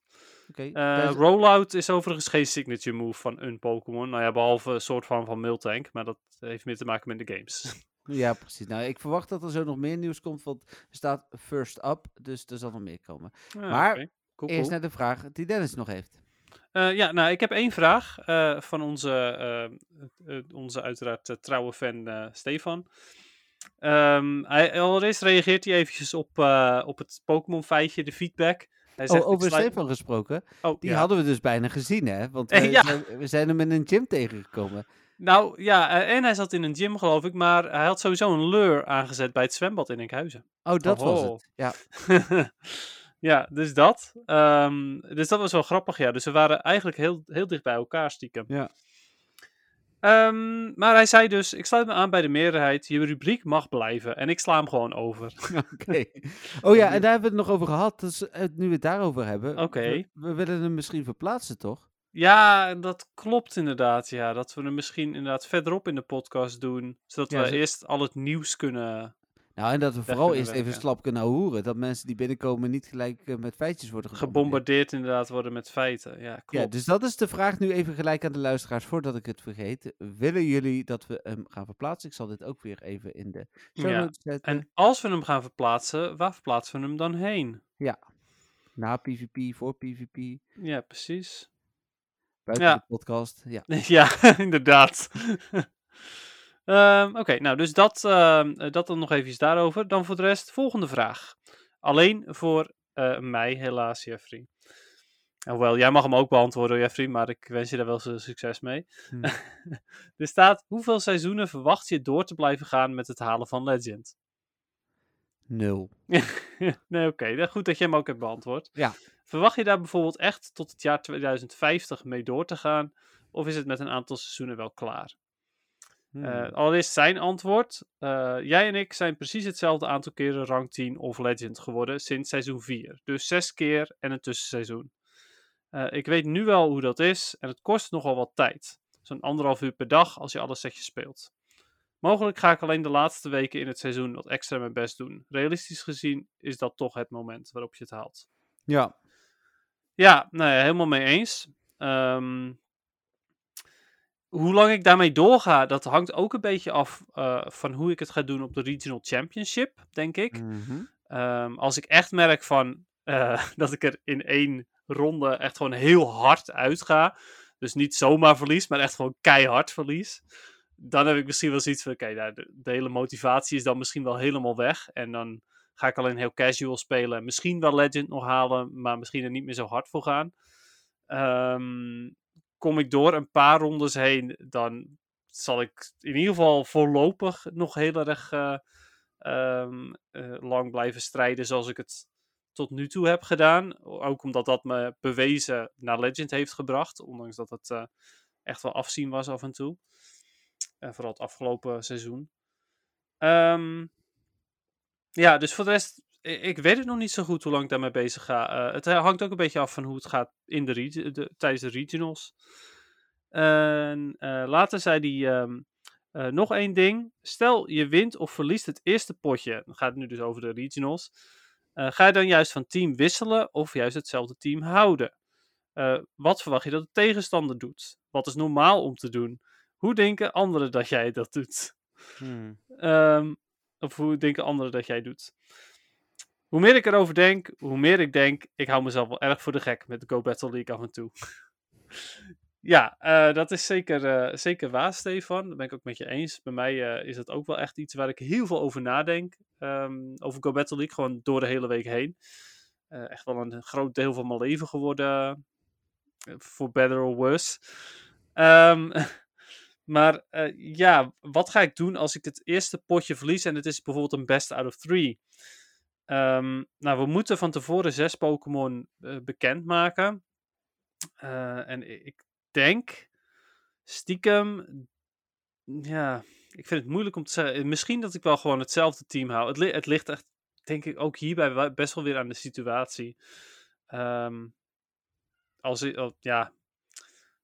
Speaker 1: Oké.
Speaker 2: Eh,
Speaker 1: is-
Speaker 2: Rollout is overigens geen signature move van een Pokémon. Nou ja, behalve een soort van van Miltank. Maar dat heeft meer te maken met de games.
Speaker 1: Ja, precies. Nou, ik verwacht dat er zo nog meer nieuws komt, want er staat first up, dus er zal nog meer komen.
Speaker 2: Ah,
Speaker 1: Maar.
Speaker 2: Cool,
Speaker 1: Eerst
Speaker 2: cool.
Speaker 1: naar de vraag die Dennis nog heeft.
Speaker 2: Eh, ja, nou, ik heb één vraag van onze, onze uiteraard trouwe fan Stefan. Ehm, hij, allereerst reageert hij eventjes op, eh, op het Pokémon feitje, de feedback. Hij zegt,
Speaker 1: Oh, over
Speaker 2: sluit-
Speaker 1: Stefan gesproken,
Speaker 2: Oh,
Speaker 1: die
Speaker 2: ja.
Speaker 1: hadden we dus bijna gezien, hè? Want we,
Speaker 2: ja.
Speaker 1: zijn, we zijn hem in een gym tegengekomen.
Speaker 2: Nou ja, eh, en hij zat in een gym geloof ik, maar hij had sowieso een lure aangezet bij het zwembad in Enkhuizen.
Speaker 1: Oh, dat was
Speaker 2: Oho.
Speaker 1: het. Ja,
Speaker 2: ja, dus dat. Ehm, dus dat was wel grappig, ja. Dus we waren eigenlijk heel, heel dicht bij elkaar stiekem.
Speaker 1: Ja.
Speaker 2: Ehm, maar hij zei dus, ik sluit me aan bij de meerderheid, je rubriek mag blijven. En ik sla hem gewoon over.
Speaker 1: oké. Oh ja, en daar hebben we het nog over gehad. Dus eh, nu we het daarover hebben.
Speaker 2: Oké.
Speaker 1: We, we willen hem misschien verplaatsen, toch?
Speaker 2: Ja, dat klopt inderdaad, ja. Dat we hem misschien inderdaad verderop in de podcast doen. Zodat
Speaker 1: Ja,
Speaker 2: we
Speaker 1: zo-
Speaker 2: eerst al het nieuws kunnen...
Speaker 1: Nou, en dat we vooral eerst even slap kunnen horen. Dat mensen die binnenkomen niet gelijk eh, met feitjes worden gebombardeerd.
Speaker 2: gebombardeerd inderdaad worden met feiten. Ja, klopt.
Speaker 1: Ja, dus dat is de vraag nu even gelijk aan de luisteraars, voordat ik het vergeet. Willen jullie dat we hem gaan verplaatsen? Ik zal dit ook weer even in de show
Speaker 2: Ja,
Speaker 1: zetten.
Speaker 2: En als we hem gaan verplaatsen, waar verplaatsen we hem dan heen?
Speaker 1: Na PvP, voor PvP,
Speaker 2: Ja, precies.
Speaker 1: buiten
Speaker 2: Ja.
Speaker 1: de podcast. Ja.
Speaker 2: ja, inderdaad. Ehm, Oké, nou, dus dat, ehm, eh, dat dan nog even daarover. Dan voor de rest, volgende vraag. Alleen voor eh, mij, helaas, Jeffrey. Hoewel, jij mag hem ook beantwoorden, Jeffrey, maar ik wens je daar wel su- succes mee.
Speaker 1: Hm.
Speaker 2: er staat, hoeveel seizoenen verwacht je door te blijven gaan met het halen van Legend?
Speaker 1: Nul.
Speaker 2: nee, oké. dan Goed dat je hem ook hebt beantwoord.
Speaker 1: Ja.
Speaker 2: Verwacht je daar bijvoorbeeld echt tot het jaar 2050 mee door te gaan? Of is het met een aantal seizoenen wel klaar?
Speaker 1: Hmm.
Speaker 2: Eh, allereerst zijn antwoord. Eh, jij en ik zijn precies hetzelfde aantal keren rank 10 of legend geworden sinds seizoen 4. Dus zes keer en een tussenseizoen. Eh, ik weet nu wel hoe dat is en het kost nogal wat tijd. Zo'n anderhalf uur per dag als je alle setjes speelt. Mogelijk ga ik alleen de laatste weken in het seizoen wat extra mijn best doen. Realistisch gezien is dat toch het moment waarop je het haalt.
Speaker 1: ja.
Speaker 2: Ja, nou ja, helemaal mee eens. Ehm, hoe lang ik daarmee doorga, dat hangt ook een beetje af eh, van hoe ik het ga doen op de Regional Championship, denk ik.
Speaker 1: Mhm.
Speaker 2: Ehm, als ik echt merk van eh, dat ik er in één ronde echt gewoon heel hard uitga. Dus niet zomaar verlies, maar echt gewoon keihard verlies. Dan heb ik misschien wel zoiets van, oké, nou, de, de hele motivatie is dan misschien wel helemaal weg. En dan ga ik alleen heel casual spelen. Misschien wel Legend nog halen, maar misschien er niet meer zo hard voor gaan. Ehm, kom ik door een paar rondes heen, dan zal ik in ieder geval voorlopig nog heel erg eh, ehm, eh, lang blijven strijden zoals ik het tot nu toe heb gedaan. Ook omdat dat me bewezen naar Legend heeft gebracht. Ondanks dat het eh, echt wel afzien was af en toe. En vooral het afgelopen seizoen. Ehm, ja, dus voor de rest, ik weet het nog niet zo goed hoe lang ik daarmee bezig ga. Eh, het hangt ook een beetje af van hoe het gaat in de, de tijdens de regionals. En eh, later zei hij ehm, eh, nog één ding. Stel je wint of verliest het eerste potje. Dan gaat het nu dus over de regionals. Eh, ga je dan juist van team wisselen of juist hetzelfde team houden? Eh, wat verwacht je dat de tegenstander doet? Wat is normaal om te doen? Hoe denken anderen dat jij dat doet?
Speaker 1: Hmm.
Speaker 2: Ehm, of hoe denken anderen dat jij doet? Hoe meer ik erover denk, hoe meer ik denk, ik hou mezelf wel erg voor de gek met de Go Battle League af en toe. ja, eh, dat is zeker, eh, zeker waar, Stefan. Dat ben ik ook met je eens. Bij mij eh, is het ook wel echt iets waar ik heel veel over nadenk. Ehm, over Go Battle League, gewoon door de hele week heen. Echt wel een groot deel van mijn leven geworden. For better or worse. Ehm, maar ja, wat ga ik doen als ik het eerste potje verlies en het is bijvoorbeeld een best out of three? Ehm, nou, we moeten van tevoren zes Pokémon eh, bekendmaken. Eh, en ik denk, stiekem, ja, ik vind het moeilijk om te zeggen. Misschien dat ik wel gewoon hetzelfde team hou. Het, het ligt echt, denk ik, ook hierbij best wel weer aan de situatie. Ehm, als oh, ja,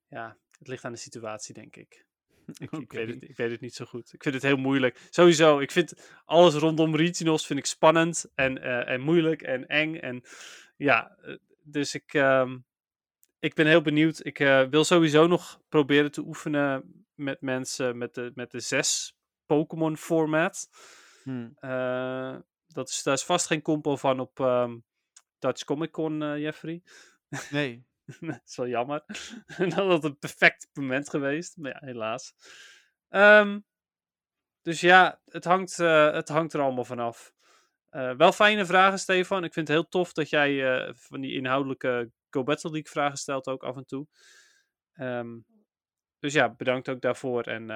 Speaker 2: ja, het ligt aan de situatie, denk ik. Ik, ik, weet het, ik weet het niet zo goed. Ik vind het heel moeilijk. Sowieso, ik vind alles rondom regionals vind ik spannend en, eh, en moeilijk en eng. En ja, eh, dus ik, ehm, ik ben heel benieuwd. Ik eh, wil sowieso nog proberen te oefenen met mensen met de, met de zes Pokémon format.
Speaker 1: Hmm.
Speaker 2: Dat is, daar is vast geen compo van op ehm, Dutch Comic Con, Jeffrey.
Speaker 1: Nee.
Speaker 2: dat is wel jammer. dat had een perfect moment geweest. Maar ja, helaas. Ehm, dus ja, het hangt, eh, het hangt er allemaal vanaf. Eh wel fijne vragen, Stefan. Ik vind het heel tof dat jij eh, van die inhoudelijke Go Battle League vragen stelt ook af en toe. Ehm, dus ja, bedankt ook daarvoor. En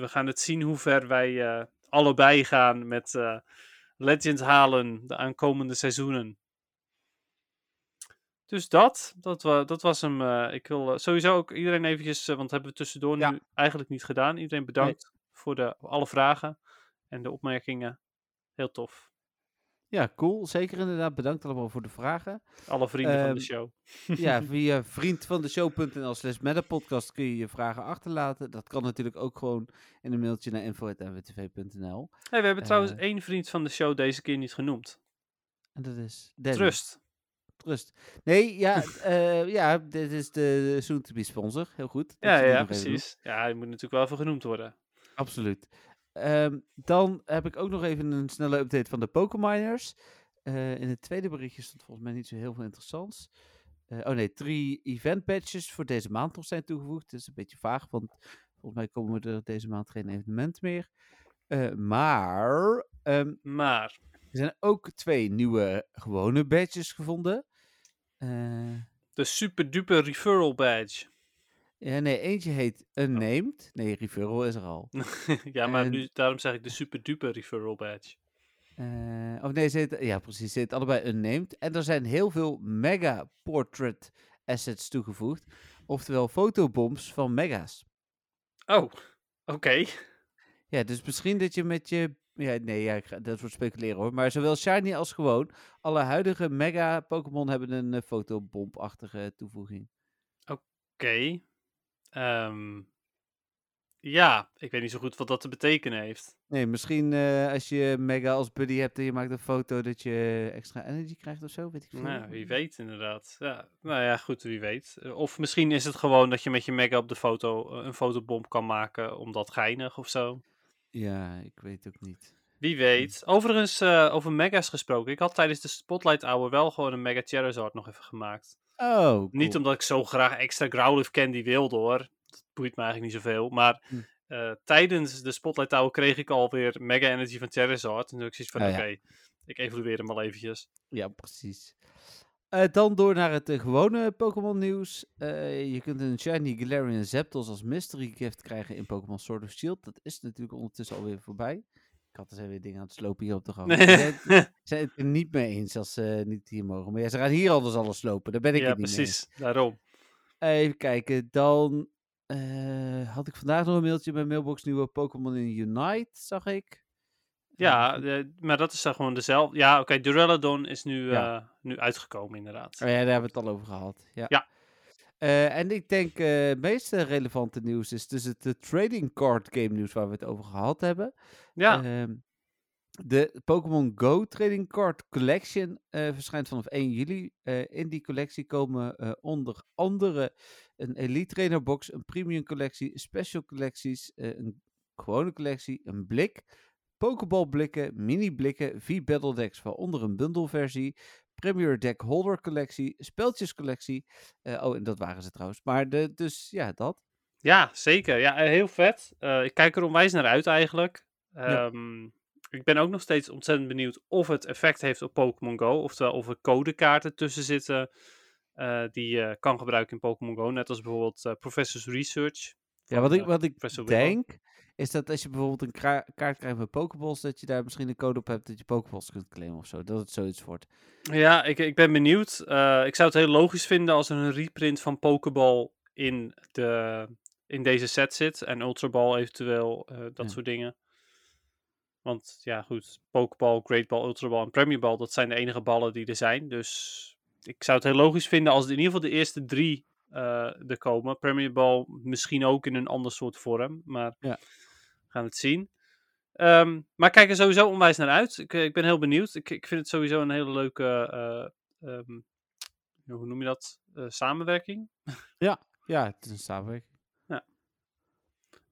Speaker 2: we gaan het zien hoe ver wij allebei gaan met eh, Legend halen de aankomende seizoenen. Dus dat, dat, wa dat was hem. eh, ik wil eh, sowieso ook iedereen eventjes, eh, want dat hebben we tussendoor
Speaker 1: Ja.
Speaker 2: nu eigenlijk niet gedaan. Iedereen bedankt voor de, alle vragen en de opmerkingen. Heel tof.
Speaker 1: Ja, cool. Zeker inderdaad. Bedankt allemaal voor de vragen.
Speaker 2: Alle vrienden van
Speaker 1: Ehm,
Speaker 2: de show.
Speaker 1: Ja, via vriendvandeshow.nl slash metapodcast kun je je vragen achterlaten. Dat kan natuurlijk ook gewoon in een mailtje naar info.nwtv.nl.
Speaker 2: Hey, we hebben trouwens één vriend van de show deze keer niet genoemd.
Speaker 1: En dat is Danny.
Speaker 2: Trust.
Speaker 1: Trust. Nee, ja, eh, ja, dit is de soon-to-be sponsor. Heel goed. dat
Speaker 2: Ja,
Speaker 1: die
Speaker 2: ja, precies. Ja, hij moet natuurlijk wel even genoemd worden.
Speaker 1: Absoluut. Ehm, dan heb ik ook nog even een snelle update van de Pokéminers. Eh in het tweede berichtje stond volgens mij niet zo heel veel interessants. Eh, oh nee, drie event badges voor deze maand nog zijn toegevoegd. Dat is een beetje vaag, want volgens mij komen er deze maand geen evenement meer. Maar ehm,
Speaker 2: Maar,
Speaker 1: er zijn ook twee nieuwe gewone badges gevonden. Eh,
Speaker 2: de super duper referral badge.
Speaker 1: ja, nee, eentje heet Unnamed. Nee, referral is er al.
Speaker 2: ja, maar
Speaker 1: En-
Speaker 2: nu, daarom zeg ik de super duper referral badge.
Speaker 1: Eh, of nee, ze heet, ja precies, ze heet allebei unnamed. En er zijn heel veel mega portrait assets toegevoegd. Oftewel fotobombs van mega's.
Speaker 2: Oh, oké.
Speaker 1: Ja, dus misschien dat je met je... Ja, nee, ja, ik ga- dat wordt speculeren hoor. Maar zowel shiny als gewoon, alle huidige mega Pokémon hebben een eh, fotobombachtige toevoeging.
Speaker 2: Oké. Ehm, ja, ik weet niet zo goed wat dat te betekenen heeft.
Speaker 1: Nee, misschien eh, als je mega als buddy hebt en je maakt een foto dat je extra energy krijgt of zo, weet ik veel.
Speaker 2: Nou, wie weet inderdaad. Ja, nou ja, goed, wie weet. Eh, Of misschien is het gewoon dat je met je mega op de foto een fotobom kan maken, omdat geinig of zo.
Speaker 1: Ja, ik weet ook niet.
Speaker 2: Wie weet. Overigens, eh, over mega's gesproken. Ik had tijdens de Spotlight Hour wel gewoon een Mega Charizard nog even gemaakt.
Speaker 1: Oh,
Speaker 2: Niet omdat ik zo graag extra Growlithe Candy wilde hoor. Dat boeit me eigenlijk niet zoveel. Maar
Speaker 1: Hm.
Speaker 2: eh, tijdens de Spotlight Hour kreeg ik alweer Mega Energy van Charizard. En toen ik zoiets van, oké, ik evalueer hem al eventjes.
Speaker 1: Ja, precies. Eh, dan door naar het eh, gewone Pokémon nieuws. Eh, je kunt een Shiny Galarian Zapdos als mystery gift krijgen in Pokémon Sword of Shield. Dat is natuurlijk ondertussen alweer voorbij. Ik had er zijn weer dingen aan het slopen hier op de gang. Zijn- ze zijn het er niet mee eens als ze niet hier mogen. Maar ja, ze gaan hier anders alles slopen. Daar ben ik
Speaker 2: ja,
Speaker 1: het niet mee
Speaker 2: precies. Daarom.
Speaker 1: Even kijken. Dan had ik vandaag nog een mailtje mijn mailbox. Nieuwe Pokémon in Unite, zag ik.
Speaker 2: Ja, maar dat is dan gewoon dezelfde. Ja, oké, Duraludon is nu,
Speaker 1: Ja.
Speaker 2: eh, nu uitgekomen inderdaad.
Speaker 1: Oh ja, daar hebben we het al over gehad. Ja.
Speaker 2: Ja.
Speaker 1: Eh, en ik denk eh, het meest relevante nieuws is dus het eh, trading card game nieuws waar we het over gehad hebben.
Speaker 2: Ja,
Speaker 1: Ehm, de Pokémon Go Trading Card Collection verschijnt vanaf 1 juli. In die collectie komen onder andere een Elite Trainer Box, een Premium collectie, special collecties, een gewone collectie, een blik, Pokéball blikken, mini blikken, vier Battle Decks, waaronder een bundleversie, Premier Deck Holder collectie, speltjes collectie. Eh, oh, en dat waren ze trouwens. Maar de, dus ja, dat.
Speaker 2: ja, zeker. Ja, eh, heel vet. Eh, ik kijk er onwijs naar uit eigenlijk.
Speaker 1: Ja.
Speaker 2: Ehm, ik ben ook nog steeds ontzettend benieuwd of het effect heeft op Pokémon Go. Oftewel of er codekaarten tussen zitten die je kan gebruiken in Pokémon Go. Net als bijvoorbeeld Professor's Research.
Speaker 1: Ja, wat ik,
Speaker 2: eh,
Speaker 1: wat ik denk, is dat als je bijvoorbeeld een kaart krijgt met Pokeballs, dat je daar misschien een code op hebt dat je Pokeballs kunt claimen of zo. Dat het zoiets wordt.
Speaker 2: Ja, ik, ik ben benieuwd. Eh, ik zou het heel logisch vinden als er een reprint van Pokéball in, de, in deze set zit. En Ultra Ball eventueel, eh, dat
Speaker 1: Ja.
Speaker 2: soort dingen. Want ja, goed, Pokéball, Great Ball, Ultra Ball en Premier Ball, dat zijn de enige ballen die er zijn. Dus ik zou het heel logisch vinden als in ieder geval de eerste drie er komen. Premier Ball misschien ook in een ander soort vorm, maar
Speaker 1: Ja.
Speaker 2: we gaan het zien. Ehm, maar ik kijk er sowieso onwijs naar uit. Ik, eh, ik ben heel benieuwd. Ik, ik vind het sowieso een hele leuke, eh, ehm, hoe noem je dat, Eh, samenwerking.
Speaker 1: Ja, het is een samenwerking.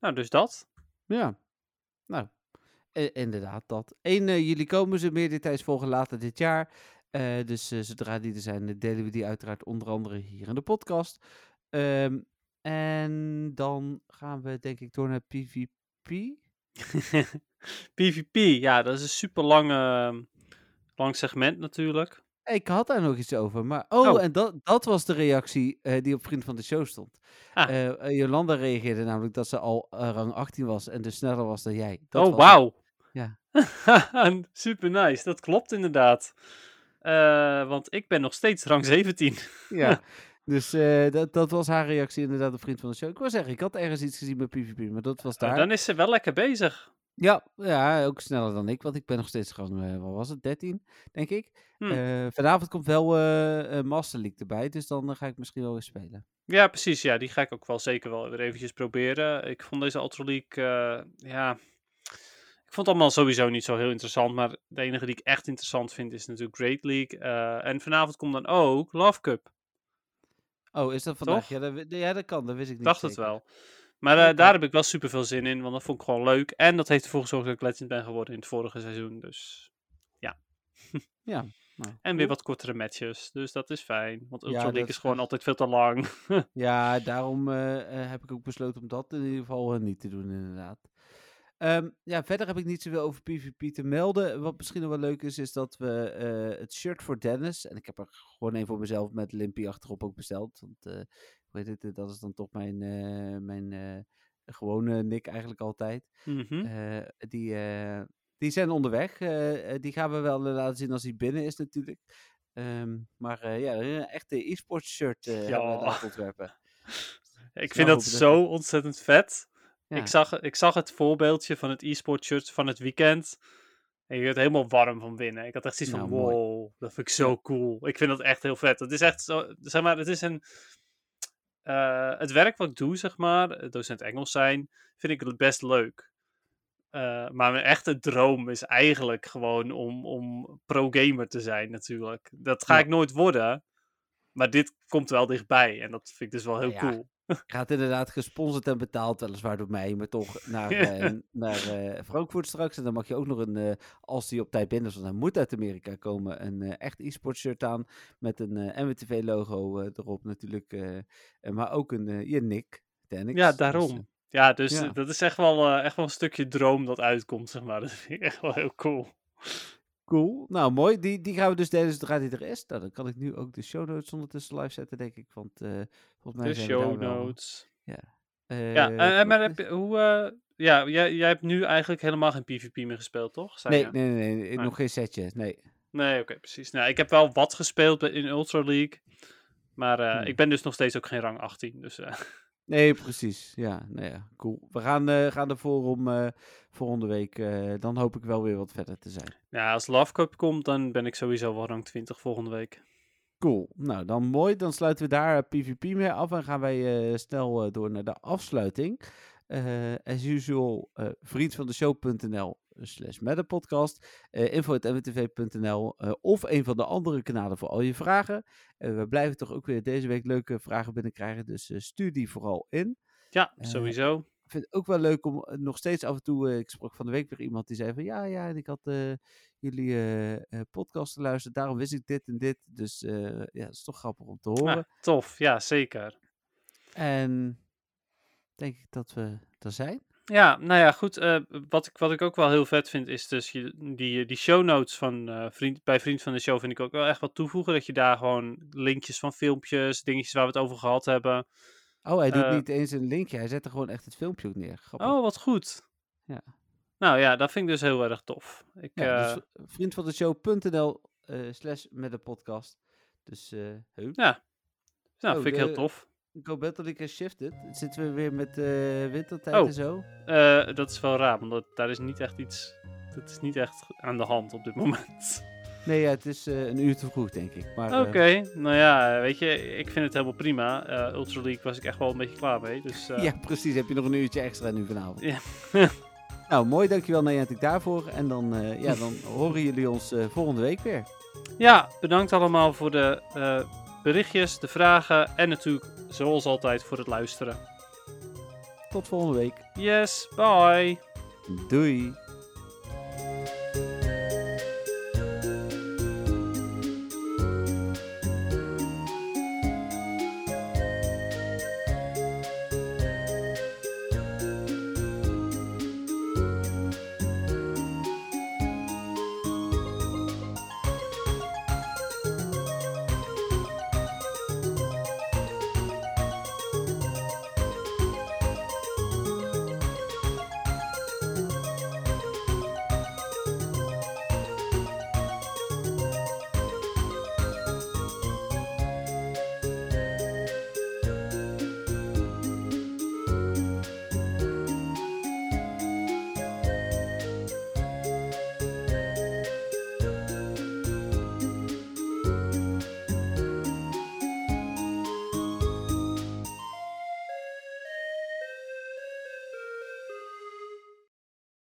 Speaker 2: Nou, dus dat.
Speaker 1: Ja, nou, inderdaad dat. 1 eh, juli komen ze, meer details volgen later dit jaar. Eh, dus eh, zodra die er zijn, eh, delen we die uiteraard onder andere hier in de podcast. Ehm, en dan gaan we denk ik door naar PvP.
Speaker 2: PvP, ja, dat is een super lange, lang segment natuurlijk.
Speaker 1: Ik had daar nog iets over, maar... Oh,
Speaker 2: Oh.
Speaker 1: en dat, dat was de reactie die op Vriend van de Show stond.
Speaker 2: Ah.
Speaker 1: Jolanda reageerde namelijk dat ze al rang 18 was en dus sneller was dan jij. Dat
Speaker 2: oh, wauw.
Speaker 1: Ja.
Speaker 2: super nice, dat klopt inderdaad. Eh, want ik ben nog steeds rang 17.
Speaker 1: Ja, dus eh, dat, dat was haar reactie inderdaad op Vriend van de Show. Ik wil zeggen, ik had ergens iets gezien bij PvP, maar dat was daar.
Speaker 2: Nou, dan is ze wel lekker bezig.
Speaker 1: Ja, ja, ook sneller dan ik, want ik ben nog steeds gewoon, eh, wat was het, 13, denk ik.
Speaker 2: Hm.
Speaker 1: Eh, vanavond komt wel eh eh, Master League erbij, dus dan eh, ga ik misschien wel eens spelen.
Speaker 2: Ja, precies. Ja, die ga ik ook wel zeker wel weer eventjes proberen. Ik vond deze Ultra League, eh, ja... Ik vond het allemaal sowieso niet zo heel interessant, maar de enige die ik echt interessant vind is natuurlijk Great League. Eh, en vanavond komt dan ook Love Cup.
Speaker 1: Oh, is dat vandaag? Ja dat, ja, dat kan, dat wist ik niet
Speaker 2: dacht het wel. Maar eh, daar heb ik wel super veel zin in, want dat vond ik gewoon leuk. En dat heeft ervoor gezorgd dat ik legend ben geworden in het vorige seizoen. Dus
Speaker 1: Ja. Nou,
Speaker 2: En weer wat kortere matches. Dus dat is fijn. Want
Speaker 1: Ja,
Speaker 2: Ultra League
Speaker 1: is
Speaker 2: gewoon
Speaker 1: echt-
Speaker 2: altijd veel te lang.
Speaker 1: Ja, daarom eh, heb ik ook besloten om dat in ieder geval niet te doen, inderdaad. Ehm, ja, verder heb ik niet zoveel over PvP te melden. Wat misschien nog wel leuk is, is dat we eh, het shirt voor Dennis, en ik heb er gewoon een voor mezelf met Limpy achterop ook besteld. Want, eh, hoe heet het, eh, dat is dan toch mijn, eh, mijn eh, gewone nick eigenlijk altijd.
Speaker 2: Mhm.
Speaker 1: Eh, die, eh, die zijn onderweg. Eh, eh, die gaan we wel eh, laten zien als hij binnen is natuurlijk. Ehm, maar eh, ja, een echte e-sports shirt eh hebben we
Speaker 2: Ja.
Speaker 1: ontwerpen.
Speaker 2: Ik vind dat zo ontzettend vet.
Speaker 1: Ja.
Speaker 2: Ik, zag, ik zag het voorbeeldje van het e-sport shirt van het weekend. En je werd helemaal warm van binnen. Ik had echt zoiets van,
Speaker 1: Nou, mooi.
Speaker 2: wow, dat vind ik zo cool. Ik vind dat echt heel vet. Het is echt zo, zeg maar, het is een... eh, het werk wat ik doe, zeg maar, docent Engels zijn, vind ik best leuk. Eh, maar mijn echte droom is eigenlijk gewoon om, om pro-gamer te zijn, natuurlijk. Dat ga
Speaker 1: Ja.
Speaker 2: ik nooit worden. Maar dit komt wel dichtbij. En dat vind ik dus wel heel
Speaker 1: Ja,
Speaker 2: cool.
Speaker 1: Gaat inderdaad gesponsord en betaald, weliswaar door mij, maar toch naar, eh, naar eh, Frankfurt straks. En dan mag je ook nog een, eh, als die op tijd binnen is, want hij moet uit Amerika komen, een echt e-sport shirt aan. Met een MWTV-logo erop natuurlijk. maar ook een, je Nick, Dennis.
Speaker 2: Ja,
Speaker 1: Dus,
Speaker 2: daarom. Ja, dus
Speaker 1: ja.
Speaker 2: eh, dat is echt wel, echt wel een stukje droom dat uitkomt, zeg maar. Dat vind ik echt wel heel cool.
Speaker 1: Cool. Nou, mooi. Die, die gaan we dus delen zodra die er is. Nou, dan kan ik nu ook de show notes ondertussen live zetten, denk ik. Want eh, volgens mij
Speaker 2: De
Speaker 1: zijn
Speaker 2: show
Speaker 1: wel-
Speaker 2: notes. ja, eh, eh, maar
Speaker 1: klopt.
Speaker 2: heb je, hoe... ja, jij, jij hebt nu eigenlijk helemaal geen PvP meer gespeeld, toch?
Speaker 1: Nee, nee, nee, nee,
Speaker 2: Nee.
Speaker 1: nog geen setje. Nee.
Speaker 2: Nee, oké, precies. Nou, ik heb wel wat gespeeld in Ultra League. Maar
Speaker 1: Hmm.
Speaker 2: ik ben dus nog steeds ook geen rang 18. Dus
Speaker 1: Nee, precies. Ja, nou ja, cool. We gaan, eh, gaan ervoor om eh, volgende week. eh, dan hoop ik wel weer wat verder te zijn.
Speaker 2: ja, als Love Cup komt, dan ben ik sowieso wel rang 20 volgende week.
Speaker 1: Cool. Nou, dan mooi. Dan sluiten we daar PvP mee af en gaan wij snel door naar de afsluiting. As usual, vriendvandeshow.nl slash metapodcast, uh, info.mwtv.nl eh, of een van de andere kanalen voor al je vragen. Eh, we blijven toch ook weer deze week leuke vragen binnenkrijgen, dus eh, stuur die vooral in.
Speaker 2: Ja,
Speaker 1: Eh,
Speaker 2: sowieso.
Speaker 1: Ik vind het ook wel leuk om nog steeds af en toe. ik sprak van de week weer iemand die zei van ja, ja, en ik had jullie podcast geluisterd, daarom wist ik dit en dit. Dus ja, het is toch grappig om te horen.
Speaker 2: Ja, tof, ja, zeker.
Speaker 1: En denk ik dat we er zijn.
Speaker 2: Ja, nou ja, goed. eh, wat, ik, wat ik ook wel heel vet vind, is dus je, die, die show notes van eh, vriend, bij Vriend van de Show vind ik ook wel echt wat toevoegen. Dat je daar gewoon linkjes van filmpjes, dingetjes waar we het over gehad hebben.
Speaker 1: Oh, hij doet
Speaker 2: Eh,
Speaker 1: niet eens een linkje, hij zet er gewoon echt het filmpje ook neer. Grappig.
Speaker 2: Oh, wat goed.
Speaker 1: Ja.
Speaker 2: Nou ja, dat vind ik dus heel erg tof. Ik,
Speaker 1: Ja,
Speaker 2: eh,
Speaker 1: dus vriendvandeshow.nl eh slash met de podcast. Dus, eh heu.
Speaker 2: ja, nou,
Speaker 1: Oh,
Speaker 2: vind ik heel
Speaker 1: de-
Speaker 2: tof.
Speaker 1: Go Battle League has shifted. Zitten we weer met eh wintertijd
Speaker 2: Oh.
Speaker 1: en zo?
Speaker 2: Eh, dat is wel raar, want daar is niet echt iets. Dat is niet echt aan de hand op dit moment.
Speaker 1: Nee, ja, het is eh, een uur te vroeg, denk ik.
Speaker 2: Oké, nou ja, weet je, ik vind het helemaal prima. Ultra League was ik echt wel een beetje klaar mee. Dus
Speaker 1: ja, precies. Heb je nog een uurtje extra nu vanavond.
Speaker 2: Ja.
Speaker 1: nou, mooi. Dankjewel Niantic daarvoor. En dan, ja, dan horen jullie ons volgende week weer.
Speaker 2: Ja, bedankt allemaal voor de berichtjes, de vragen en natuurlijk, zoals altijd, voor het luisteren.
Speaker 1: Tot volgende week.
Speaker 2: Yes, bye!
Speaker 1: Doei.